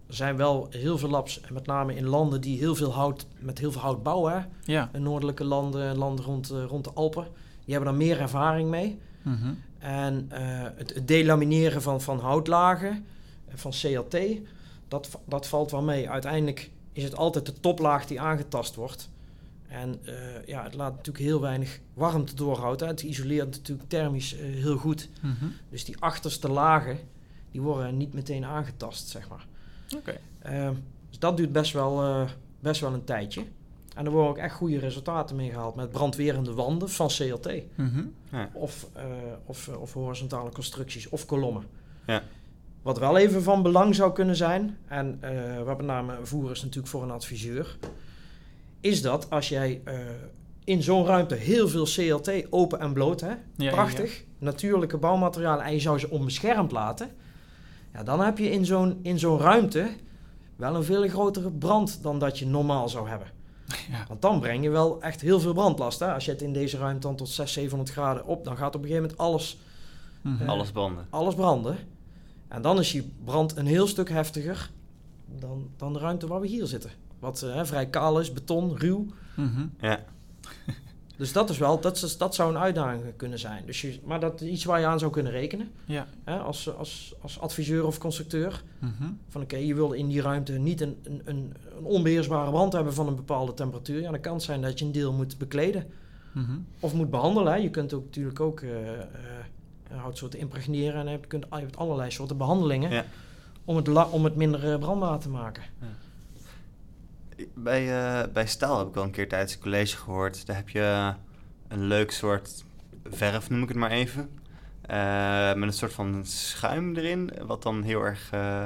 er zijn wel heel veel labs, en met name in landen die heel veel hout, met heel veel hout bouwen. Hè? Ja. In noordelijke landen, landen rond, eh, rond de Alpen. Die hebben daar meer ervaring mee. Mhm. En eh, het, het delamineren van, van houtlagen, eh, van CLT, dat, dat valt wel mee. Uiteindelijk is het altijd de toplaag die aangetast wordt. En eh, ja, het laat natuurlijk heel weinig warmte doorhouden. Het isoleert natuurlijk thermisch heel goed. Mhm. Dus die achterste lagen, die worden niet meteen aangetast, zeg maar. Oké. Ehm, dus dat duurt best wel, best wel een tijdje. En er worden ook echt goede resultaten mee gehaald met brandwerende wanden van CLT. Mhm. Of, eh, of, eh, of horizontale constructies of kolommen. Ja. Wat wel even van belang zou kunnen zijn, en eh waar met name voer is natuurlijk voor een adviseur, is dat als jij in zo'n ruimte heel veel CLT open en bloot, hè, Ja, ja, prachtig, natuurlijke bouwmaterialen, en je zou ze onbeschermd laten, ja, dan heb je in zo'n, in zo'n ruimte wel een veel grotere brand dan dat je normaal zou hebben. Ja. Want dan breng je wel echt heel veel brandlast. Hè? Als je het in deze ruimte dan tot 600, 700 graden op, dan gaat op een gegeven moment alles, Mhm. Eh, Alles branden. alles branden. En dan is die brand een heel stuk heftiger dan, dan de ruimte waar we hier zitten. Wat eh, hè, vrij kaal is, beton, ruw. Mhm. Ja, Dus dat is wel, dat, is, dat zou een uitdaging kunnen zijn. Dus je, maar dat is iets waar je aan zou kunnen rekenen. Ja. Hè? Als, als, als adviseur of constructeur. Mhm. Van oké, je wil in die ruimte niet een, een, een, onbeheersbare brand hebben van een bepaalde temperatuur. Ja, dan kan het zijn dat je een deel moet bekleden. Mhm. Of moet behandelen. hè. Je kunt ook natuurlijk ook eh eh, houtsoorten impregneren. En je kunt, je hebt allerlei soorten behandelingen. Ja. Om, het la- om het minder eh, brandbaar te maken. Bij, eh, bij staal heb ik al een keer tijdens het college gehoord. Daar heb je een leuk soort verf, noem ik het maar even. Eh, met een soort van schuim erin, wat dan heel erg eh,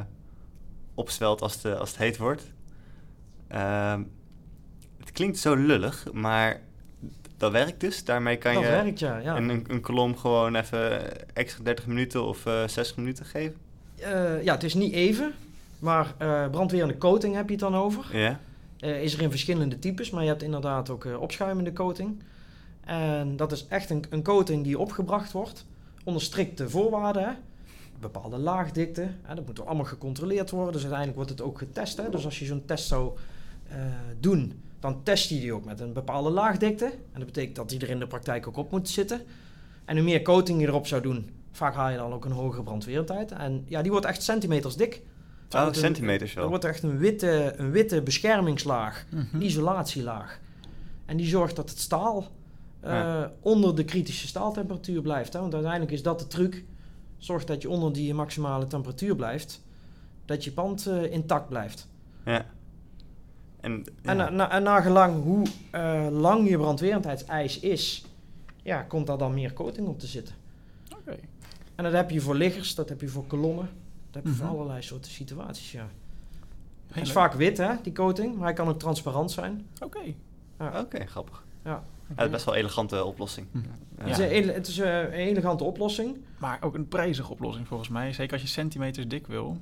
opzwelt als, de, als het heet wordt. Ehm, het klinkt zo lullig, maar dat werkt dus. Daarmee kan dat je werkt, ja. ja. een, een, kolom gewoon even extra 30 minuten of eh 60 minuten geven. Ja, het is niet even. Maar brandwerende coating heb je het dan over. Ja, Eh, is er in verschillende types, maar je hebt inderdaad ook eh, opschuimende coating. En dat is echt een, een coating die opgebracht wordt onder strikte voorwaarden. Hè? Bepaalde laagdikte, hè? dat moet allemaal gecontroleerd worden. Dus uiteindelijk wordt het ook getest. Hè? Dus als je zo'n test zou eh, doen, dan test je die ook met een bepaalde laagdikte. En dat betekent dat die er in de praktijk ook op moet zitten. En hoe meer coating je erop zou doen, vaak haal je dan ook een hogere brandweertijd. En ja, die wordt echt centimeters dik. Er oh, wordt een- centimeters Er wordt echt een witte, een witte beschermingslaag Mhm. isolatielaag. En die zorgt dat het staal eh, Ja. onder de kritische staaltemperatuur blijft. Hè? Want uiteindelijk is dat de truc. Zorg dat je onder die maximale temperatuur blijft. Dat je pand eh, intact blijft. Ja. En, En, ja. na, na, en nagelang hoe eh, lang je brandwerendheidsijs is... Ja, komt daar dan meer coating op te zitten. Oké. En dat heb je voor liggers, dat heb je voor kolommen. Dat heb je voor Mhm. allerlei soorten situaties, ja. Is vaak wit, hè, die coating. Maar hij kan ook transparant zijn. Oké. Oké, grappig. Ja. Ja, best wel een elegante oplossing. Hm. Ja. Het is, een, het is eh, een elegante oplossing. Maar ook een prijzige oplossing volgens mij. Zeker als je centimeters dik wil.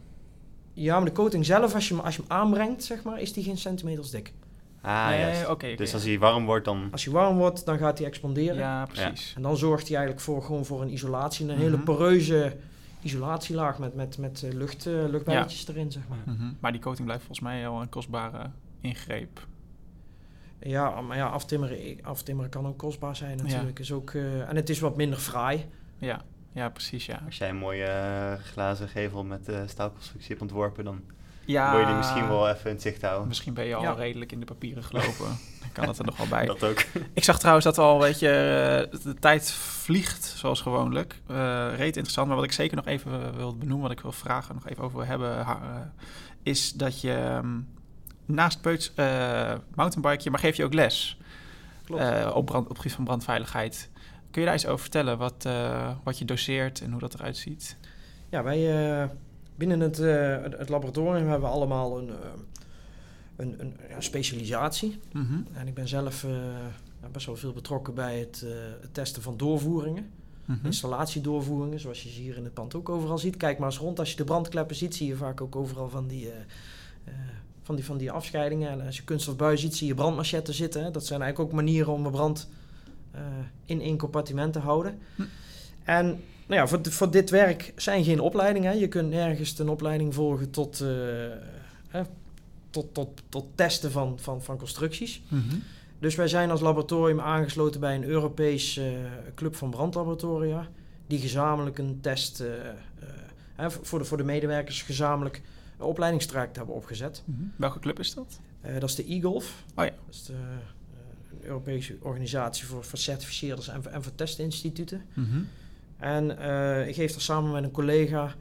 Ja, maar de coating zelf, als je hem, als je hem aanbrengt, zeg maar, is die geen centimeters dik. Ah, nee, juist. oké. oké. Dus als hij warm wordt, dan... Als hij warm wordt, dan gaat hij expanderen. Ja, precies. En dan zorgt hij eigenlijk voor, gewoon voor een isolatie. Een hele Mhm. poreuze isolatielaag met, met, met eh, lucht, eh, luchtbelletjes erin, zeg maar. Mhm. Maar die coating blijft volgens mij al een kostbare ingreep. Ja, maar ja, aftimmeren, aftimmeren kan ook kostbaar zijn natuurlijk. Is ook, eh, en het is wat minder fraai. Ja, ja precies, ja. Als jij een mooie eh, glazen gevel met eh staalconstructie hebt ontworpen, dan Ja, Wil je die misschien wel even in het zicht houden? Misschien ben je al Ja. redelijk in de papieren gelopen. Dan kan het er nog wel bij. Dat ook. Ik zag trouwens dat al, weet je, eh, de tijd vliegt zoals gewoonlijk. Eh reet interessant, maar wat ik zeker nog even wil benoemen, wat ik wil vragen, nog even over wil hebben, eh, is dat je ehm, naast Peuts eh mountainbike, maar geef je ook les Klopt. eh, op, brand, op gebied van brandveiligheid. Kun je daar iets over vertellen, wat, eh, wat je doseert en hoe dat eruit ziet? Ja, wij eh, binnen het, eh, het, het laboratorium hebben we allemaal een, eh, een, een specialisatie. Mhm. En ik ben zelf eh, best wel veel betrokken bij het, het testen van doorvoeringen. Mhm. Installatiedoorvoeringen, zoals je ze hier in het pand ook overal ziet. Kijk maar eens rond, als je de brandkleppen ziet, zie je vaak ook overal van die, van die, van die afscheidingen. En als je kunststofbui ziet, zie je brandmachetten zitten. Hè. Dat zijn eigenlijk ook manieren om een brand eh, in één compartiment te houden. Hm. En nou ja, voor, voor dit werk zijn geen opleidingen. Je kunt nergens een opleiding volgen tot, eh, hè, tot, tot, tot testen van, van, van constructies. Mhm. Dus wij zijn als laboratorium aangesloten bij een Europees eh, club van brandlaboratoria. Die gezamenlijk een test eh, hè, voor, de, voor de medewerkers gezamenlijk een opleidingstraject hebben opgezet. Mhm. Welke club is dat? Dat is de e-golf. Oh ja. Dat is de, een Europese organisatie voor, voor certificeerders en, voor- en voor testinstituten. Mhm. En eh, ik geef daar samen met een collega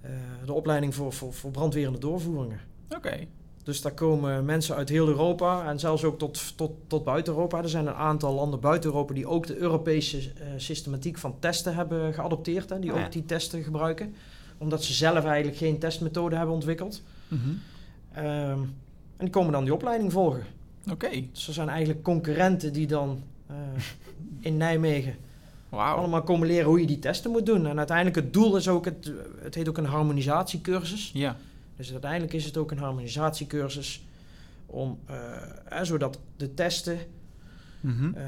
eh, de opleiding voor, voor, voor brandwerende doorvoeringen. Oké. Dus daar komen mensen uit heel Europa en zelfs ook tot, tot, tot buiten Europa. Er zijn een aantal landen buiten Europa die ook de Europese eh, systematiek van testen hebben geadopteerd. Hè, die Ah, ja. ook die testen gebruiken. Omdat ze zelf eigenlijk geen testmethode hebben ontwikkeld. Mhm. Ehm, en die komen dan die opleiding volgen. Oké. Dus er zijn eigenlijk concurrenten die dan in Nijmegen Allemaal komen leren hoe je die testen moet doen. En uiteindelijk het doel is ook, het, het heet ook een harmonisatiecursus. Ja. Dus uiteindelijk is het ook een harmonisatiecursus om, eh, zodat de testen Mhm. eh,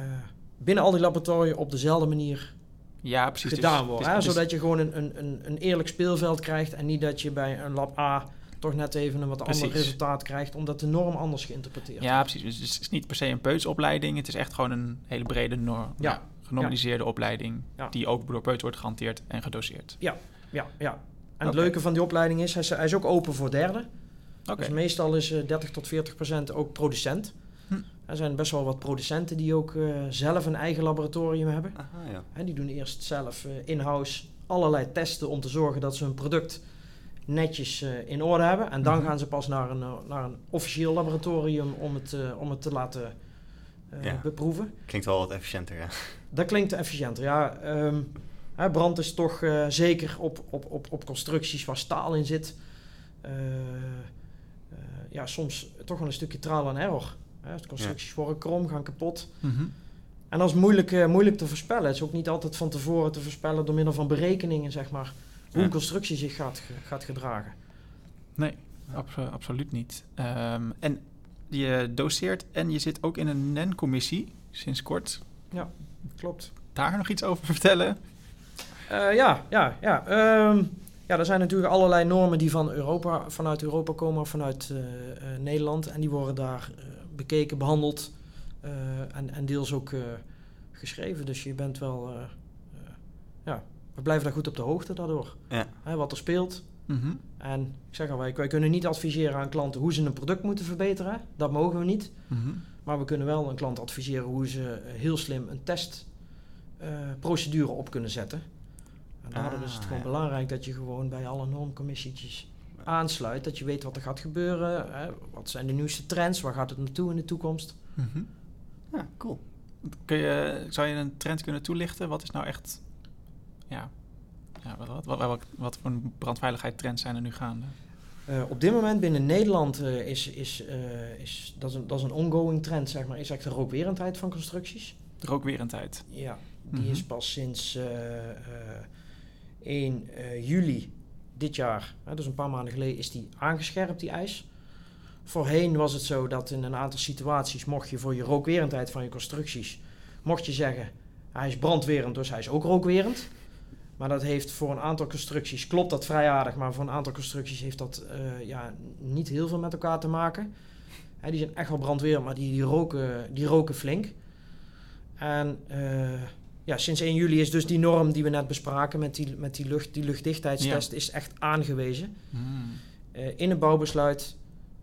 binnen al die laboratoria op dezelfde manier Ja, precies. Dus gedaan het worden. hè, zodat je gewoon een, een, een, eerlijk speelveld krijgt en niet dat je bij een lab A toch net even een wat ander resultaat krijgt, omdat de norm anders geïnterpreteerd Ja, precies. Dus het is niet per se een peutsopleiding. Het is echt gewoon een hele brede norm. Ja. Genormaliseerde opleiding. Ja. Die ook door Peuts wordt gehanteerd en gedoseerd. Ja, ja. En het leuke van die opleiding is, hij is, hij is ook open voor derden. Oké. Dus meestal is eh, 30 tot 40 procent ook producent. Hm. Er zijn best wel wat producenten die ook eh, zelf een eigen laboratorium hebben. Aha, ja. Hè, die doen eerst zelf eh, in-house allerlei testen om te zorgen dat ze hun product netjes eh, in orde hebben. En dan Mhm. gaan ze pas naar een, eh, naar een officieel laboratorium om het, eh, om het te laten eh, Ja. beproeven. Klinkt wel wat efficiënter, ja. Dat klinkt efficiënter. Ja, ehm, hè, brand is toch eh, zeker op, op, op, op constructies waar staal in zit. eh, eh, ja, soms toch wel een stukje trial and error. Hè. De constructies worden krom, gaan kapot. Mhm. En dat is moeilijk, eh, moeilijk te voorspellen. Het is ook niet altijd van tevoren te voorspellen door middel van berekeningen, zeg maar, hoe Ja. een constructie zich gaat, ge- gaat gedragen. Nee, abso- absoluut niet. Ehm, en je doseert en je zit ook in een NEN-commissie sinds kort. Klopt. Daar nog iets over vertellen? Eh, ja, ja, ja. Ehm, ja, er zijn natuurlijk allerlei normen die van Europa, vanuit Europa komen of vanuit eh, eh, Nederland. En die worden daar bekeken, behandeld eh, en, en deels ook geschreven. Dus je bent wel, ja, we blijven daar goed op de hoogte daardoor. Ja. Hè, wat er speelt. Mhm. En ik zeg al, wij, wij kunnen niet adviseren aan klanten hoe ze een product moeten verbeteren. Dat mogen we niet. Mhm. Maar we kunnen wel een klant adviseren hoe ze heel slim een testprocedure op kunnen zetten. En daardoor is het Ah, gewoon ja. belangrijk dat je gewoon bij alle normcommissietjes aansluit. Dat je weet wat er gaat gebeuren. Hè, wat zijn de nieuwste trends? Waar gaat het naartoe in de toekomst? Mhm. Ja, cool. Kun je, zou je een trend kunnen toelichten? Wat is nou echt... Ja, ja wat, wat, wat, wat, voor brandveiligheid trends zijn er nu gaande? Eh, op dit moment binnen Nederland eh, is, is, eh, is dat, is een, dat is een ongoing trend, zeg maar, is echt de rookwerendheid van constructies. De rookwerendheid. Ja, die Mhm. is pas sinds eh, eh, 1 eh, juli dit jaar, hè, dus een paar maanden geleden, is die aangescherpt, die eis. Voorheen was het zo dat in een aantal situaties mocht je voor je rookwerendheid van je constructies, mocht je zeggen, hij is brandwerend, dus hij is ook rookwerend. Maar dat heeft voor een aantal constructies, klopt dat vrij aardig, maar voor een aantal constructies heeft dat eh, ja, niet heel veel met elkaar te maken. Hè, die zijn echt wel brandwerend, maar die, die, roken, die roken flink. En eh, ja, sinds 1 juli is dus die norm die we net bespraken met die, met die, lucht, die luchtdichtheidstest is echt aangewezen. Hmm. eh, in een bouwbesluit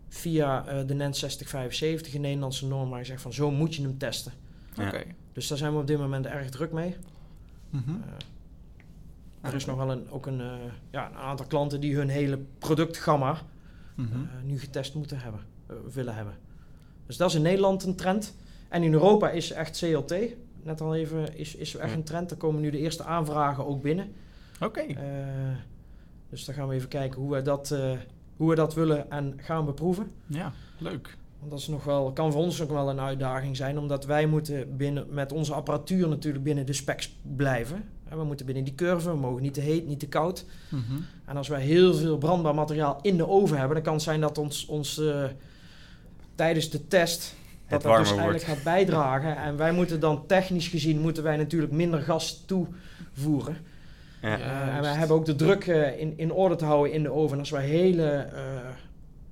via eh, de NEN 6075, een Nederlandse norm, waar je zegt van zo moet je hem testen. Ja. Oké. Dus daar zijn we op dit moment erg druk mee. Eh, er is nog wel een, ook een, eh, ja, een aantal klanten die hun hele productgamma Mhm. eh, nu getest moeten hebben, eh, willen hebben. Dus dat is in Nederland een trend. En in Europa is echt CLT, net al even, is, is echt een trend. Er komen nu de eerste aanvragen ook binnen. Oké. Dus dan gaan we even kijken hoe we dat, hoe we dat willen en gaan beproeven. Ja, leuk. Want dat is nog wel, kan voor ons ook wel een uitdaging zijn, omdat wij moeten binnen, met onze apparatuur natuurlijk binnen de specs blijven. En we moeten binnen die curve, we mogen niet te heet, niet te koud. Mhm. En als wij heel veel brandbaar materiaal in de oven hebben, dan kan het zijn dat ons, ons eh, tijdens de test dat dat dus wordt. eigenlijk gaat bijdragen. En wij moeten dan technisch gezien moeten wij natuurlijk minder gas toevoeren. Ja. Eh, en wij hebben ook de druk eh, in, in orde te houden in de oven. En als wij hele eh,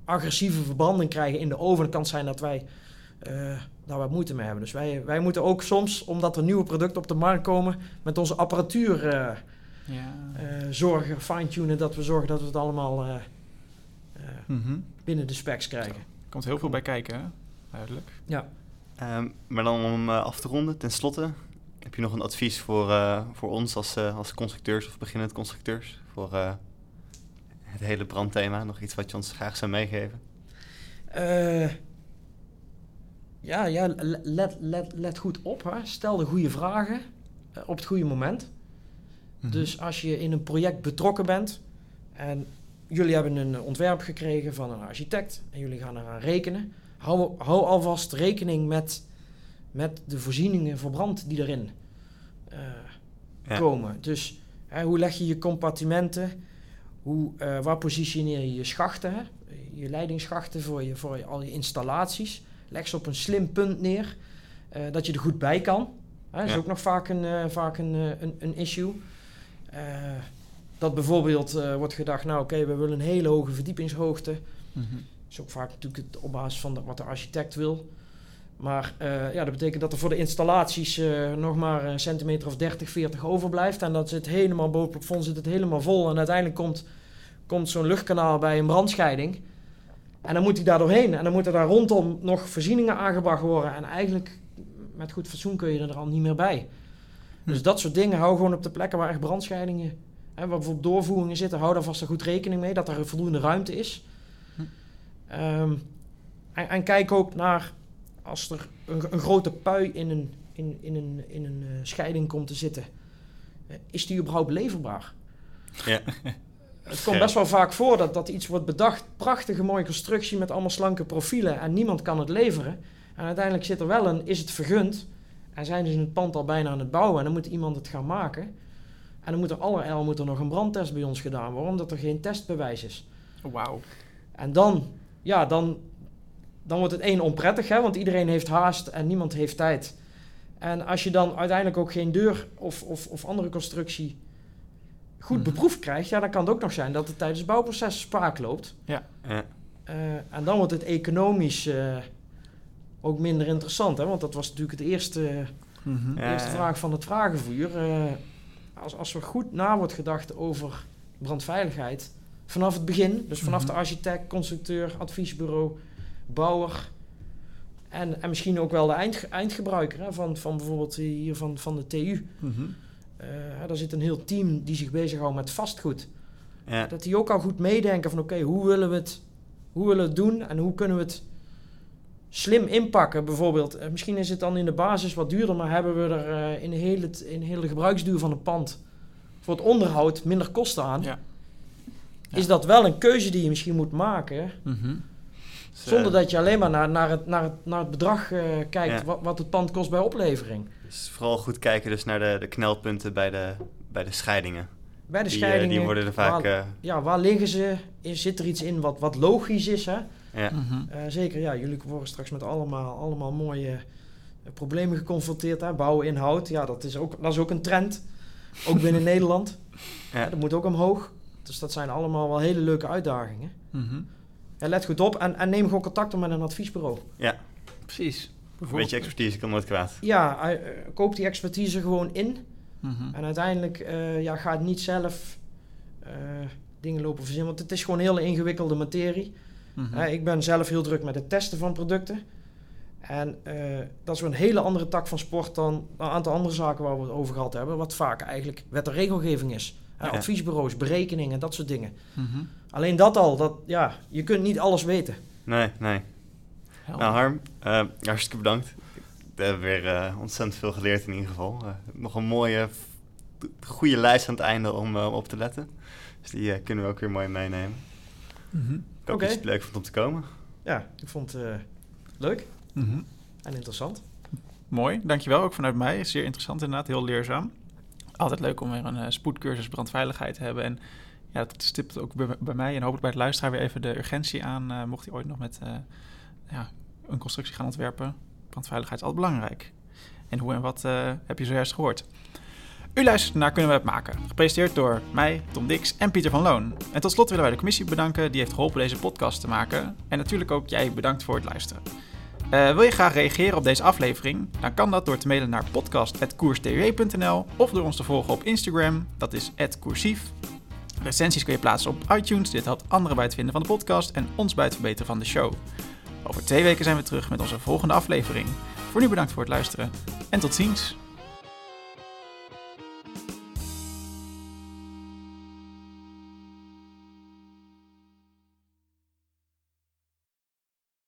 agressieve verbranding krijgen in de oven, dan kan het zijn dat wij eh, daar wat moeite mee hebben. Dus wij, wij moeten ook soms, omdat er nieuwe producten op de markt komen, met onze apparatuur eh, Ja. eh, zorgen, fine-tunen, dat we zorgen dat we het allemaal eh, eh, Mhm. binnen de specs krijgen. Komt heel veel bij kijken, hè? Duidelijk. Ehm, maar dan om af te ronden, tenslotte, heb je nog een advies voor, eh, voor ons als, als constructeurs of beginnend constructeurs? Voor eh, het hele brandthema, nog iets wat je ons graag zou meegeven? Eh, ja, ja le- let, let, let goed op. Hè. Stel de goede vragen eh, op het goede moment. Mhm. Dus als je in een project betrokken bent en jullie hebben een ontwerp gekregen van een architect en jullie gaan eraan rekenen, hou, hou alvast rekening met, met de voorzieningen voor brand die erin eh, Ja. komen. Dus hè, hoe leg je je compartimenten? Hoe, eh, waar positioneer je je schachten? Hè? Je leidingsschachten voor, je, voor je, al je installaties. Leg ze op een slim punt neer, eh, dat je er goed bij kan. Hè, Dat is Ja. ook nog vaak een, eh, vaak een, eh, een, een issue. Eh, dat bijvoorbeeld eh, wordt gedacht, nou oké, we willen een hele hoge verdiepingshoogte. Mhm. Dat is ook vaak natuurlijk het op basis van de- wat de architect wil. Maar eh, ja, dat betekent dat er voor de installaties eh, nog maar een centimeter of 30, 40 overblijft. En dat zit helemaal boven het plafond zit het helemaal vol. En uiteindelijk komt, komt zo'n luchtkanaal bij een brandscheiding. En dan moet hij daar doorheen. En dan moeten daar rondom nog voorzieningen aangebracht worden. En eigenlijk met goed fatsoen kun je er al niet meer bij. Dus Hm. dat soort dingen hou gewoon op de plekken waar echt brandscheidingen... Hè, waar bijvoorbeeld doorvoeringen zitten, hou daar vast een goed rekening mee. Dat er voldoende ruimte is. Hm. Ehm, en, en kijk ook naar als er een, een grote pui in een, in, in een, in een eh, scheiding komt te zitten. eh, is die überhaupt leverbaar? Ja. Het komt best wel vaak voor dat, dat iets wordt bedacht. Prachtige mooie constructie met allemaal slanke profielen. En niemand kan het leveren. En uiteindelijk zit er wel een, is het vergund? En zijn ze het pand al bijna aan het bouwen. En dan moet iemand het gaan maken. En dan moet er allerijl moet er nog een brandtest bij ons gedaan worden. Omdat er geen testbewijs is. Wauw. En dan, ja, dan, dan wordt het één onprettig, hè, want iedereen heeft haast en niemand heeft tijd. En als je dan uiteindelijk ook geen deur of, of, of andere constructie goed Mhm. beproefd krijgt, ja, dan kan het ook nog zijn dat het tijdens het bouwproces spaak loopt. Ja. Eh, en dan wordt het economisch eh, ook minder interessant, hè, want dat was natuurlijk het eerste, Mhm. de Ja. eerste vraag van het vragenvuur. Eh, als, als er goed na wordt gedacht over brandveiligheid vanaf het begin, dus vanaf Mhm. de architect, constructeur, adviesbureau, bouwer en, en misschien ook wel de eind, eindgebruiker hè, van, van bijvoorbeeld hier van, van de TU. Mhm. Daar zit een heel team die zich bezighoudt met vastgoed. Ja. Dat die ook al goed meedenken van oké, hoe willen we het hoe willen we het doen en hoe kunnen we het slim inpakken bijvoorbeeld. Eh, misschien is het dan in de basis wat duurder, maar hebben we er eh, in, heel het, in heel de gebruiksduur van het pand voor het onderhoud minder kosten aan. Ja. Ja. Is dat wel een keuze die je misschien moet maken, Mhm. Zonder eh, dat je alleen maar naar, naar, het, naar, het, naar het bedrag eh, kijkt Ja. wat, wat het pand kost bij oplevering. dus vooral goed kijken dus naar de, de knelpunten bij de, bij de scheidingen. Bij de Die, eh, scheidingen, die worden er vaak... waar, eh, ja, waar liggen ze? Is, zit er iets in wat, wat logisch is? Hè? ja. Mhm. Eh, zeker, ja. Jullie worden straks met allemaal, allemaal mooie problemen geconfronteerd. Hè? Bouwen in hout, ja, dat is ook, dat is ook een trend. Ook binnen Nederland. Ja. Ja, dat moet ook omhoog. Dus dat zijn allemaal wel hele leuke uitdagingen. Mhm. Ja, let goed op en, en neem gewoon contact op met een adviesbureau. Precies. Een beetje expertise kan nooit kwaad. Ja, eh, koop die expertise gewoon in. Mhm. En uiteindelijk eh, ja, ga het niet zelf eh, dingen lopen verzinnen. Want het is gewoon een hele ingewikkelde materie. Mhm. Hè, ik ben zelf heel druk met het testen van producten. En eh, dat is weer een hele andere tak van sport dan een aantal andere zaken waar we het over gehad hebben. Wat vaak eigenlijk wet en regelgeving is. Ja. Adviesbureaus, berekeningen, dat soort dingen. Mhm. Alleen dat al, dat, ja, je kunt niet alles weten. Nee, nee. Helder. Nou Harm, eh, hartstikke bedankt. We hebben weer eh, ontzettend veel geleerd in ieder geval. Eh, nog een mooie, goede lijst aan het einde om eh, op te letten. Dus die kunnen we ook weer mooi meenemen. Mhm. Ik hoop Oké. dat je het leuk vond om te komen. Ja, ik vond het eh, leuk Mhm. en interessant. Mooi, dankjewel. Ook vanuit mij. Zeer interessant inderdaad, heel leerzaam. Altijd leuk om weer een eh, spoedcursus brandveiligheid te hebben. En ja, dat stipt ook bij, mij en hopelijk bij het luisteraar weer even de urgentie aan. eh, mocht hij ooit nog met eh, ja, een constructie gaan ontwerpen. Brandveiligheid is altijd belangrijk. En hoe en wat eh, heb je zojuist gehoord. U luistert naar Kunnen we het maken? Gepresenteerd door mij, Tom Dix en Pieter van Loon. En tot slot willen wij de commissie bedanken die heeft geholpen deze podcast te maken. En natuurlijk ook jij bedankt voor het luisteren. Wil je graag reageren op deze aflevering? Dan kan dat door te mailen naar podcast.koerstw.nl of door ons te volgen op Instagram, dat is @koersief. Recensies kun je plaatsen op iTunes, dit helpt anderen bij het vinden van de podcast en ons bij het verbeteren van de show. Over twee weken zijn we terug met onze volgende aflevering. Voor nu bedankt voor het luisteren en tot ziens.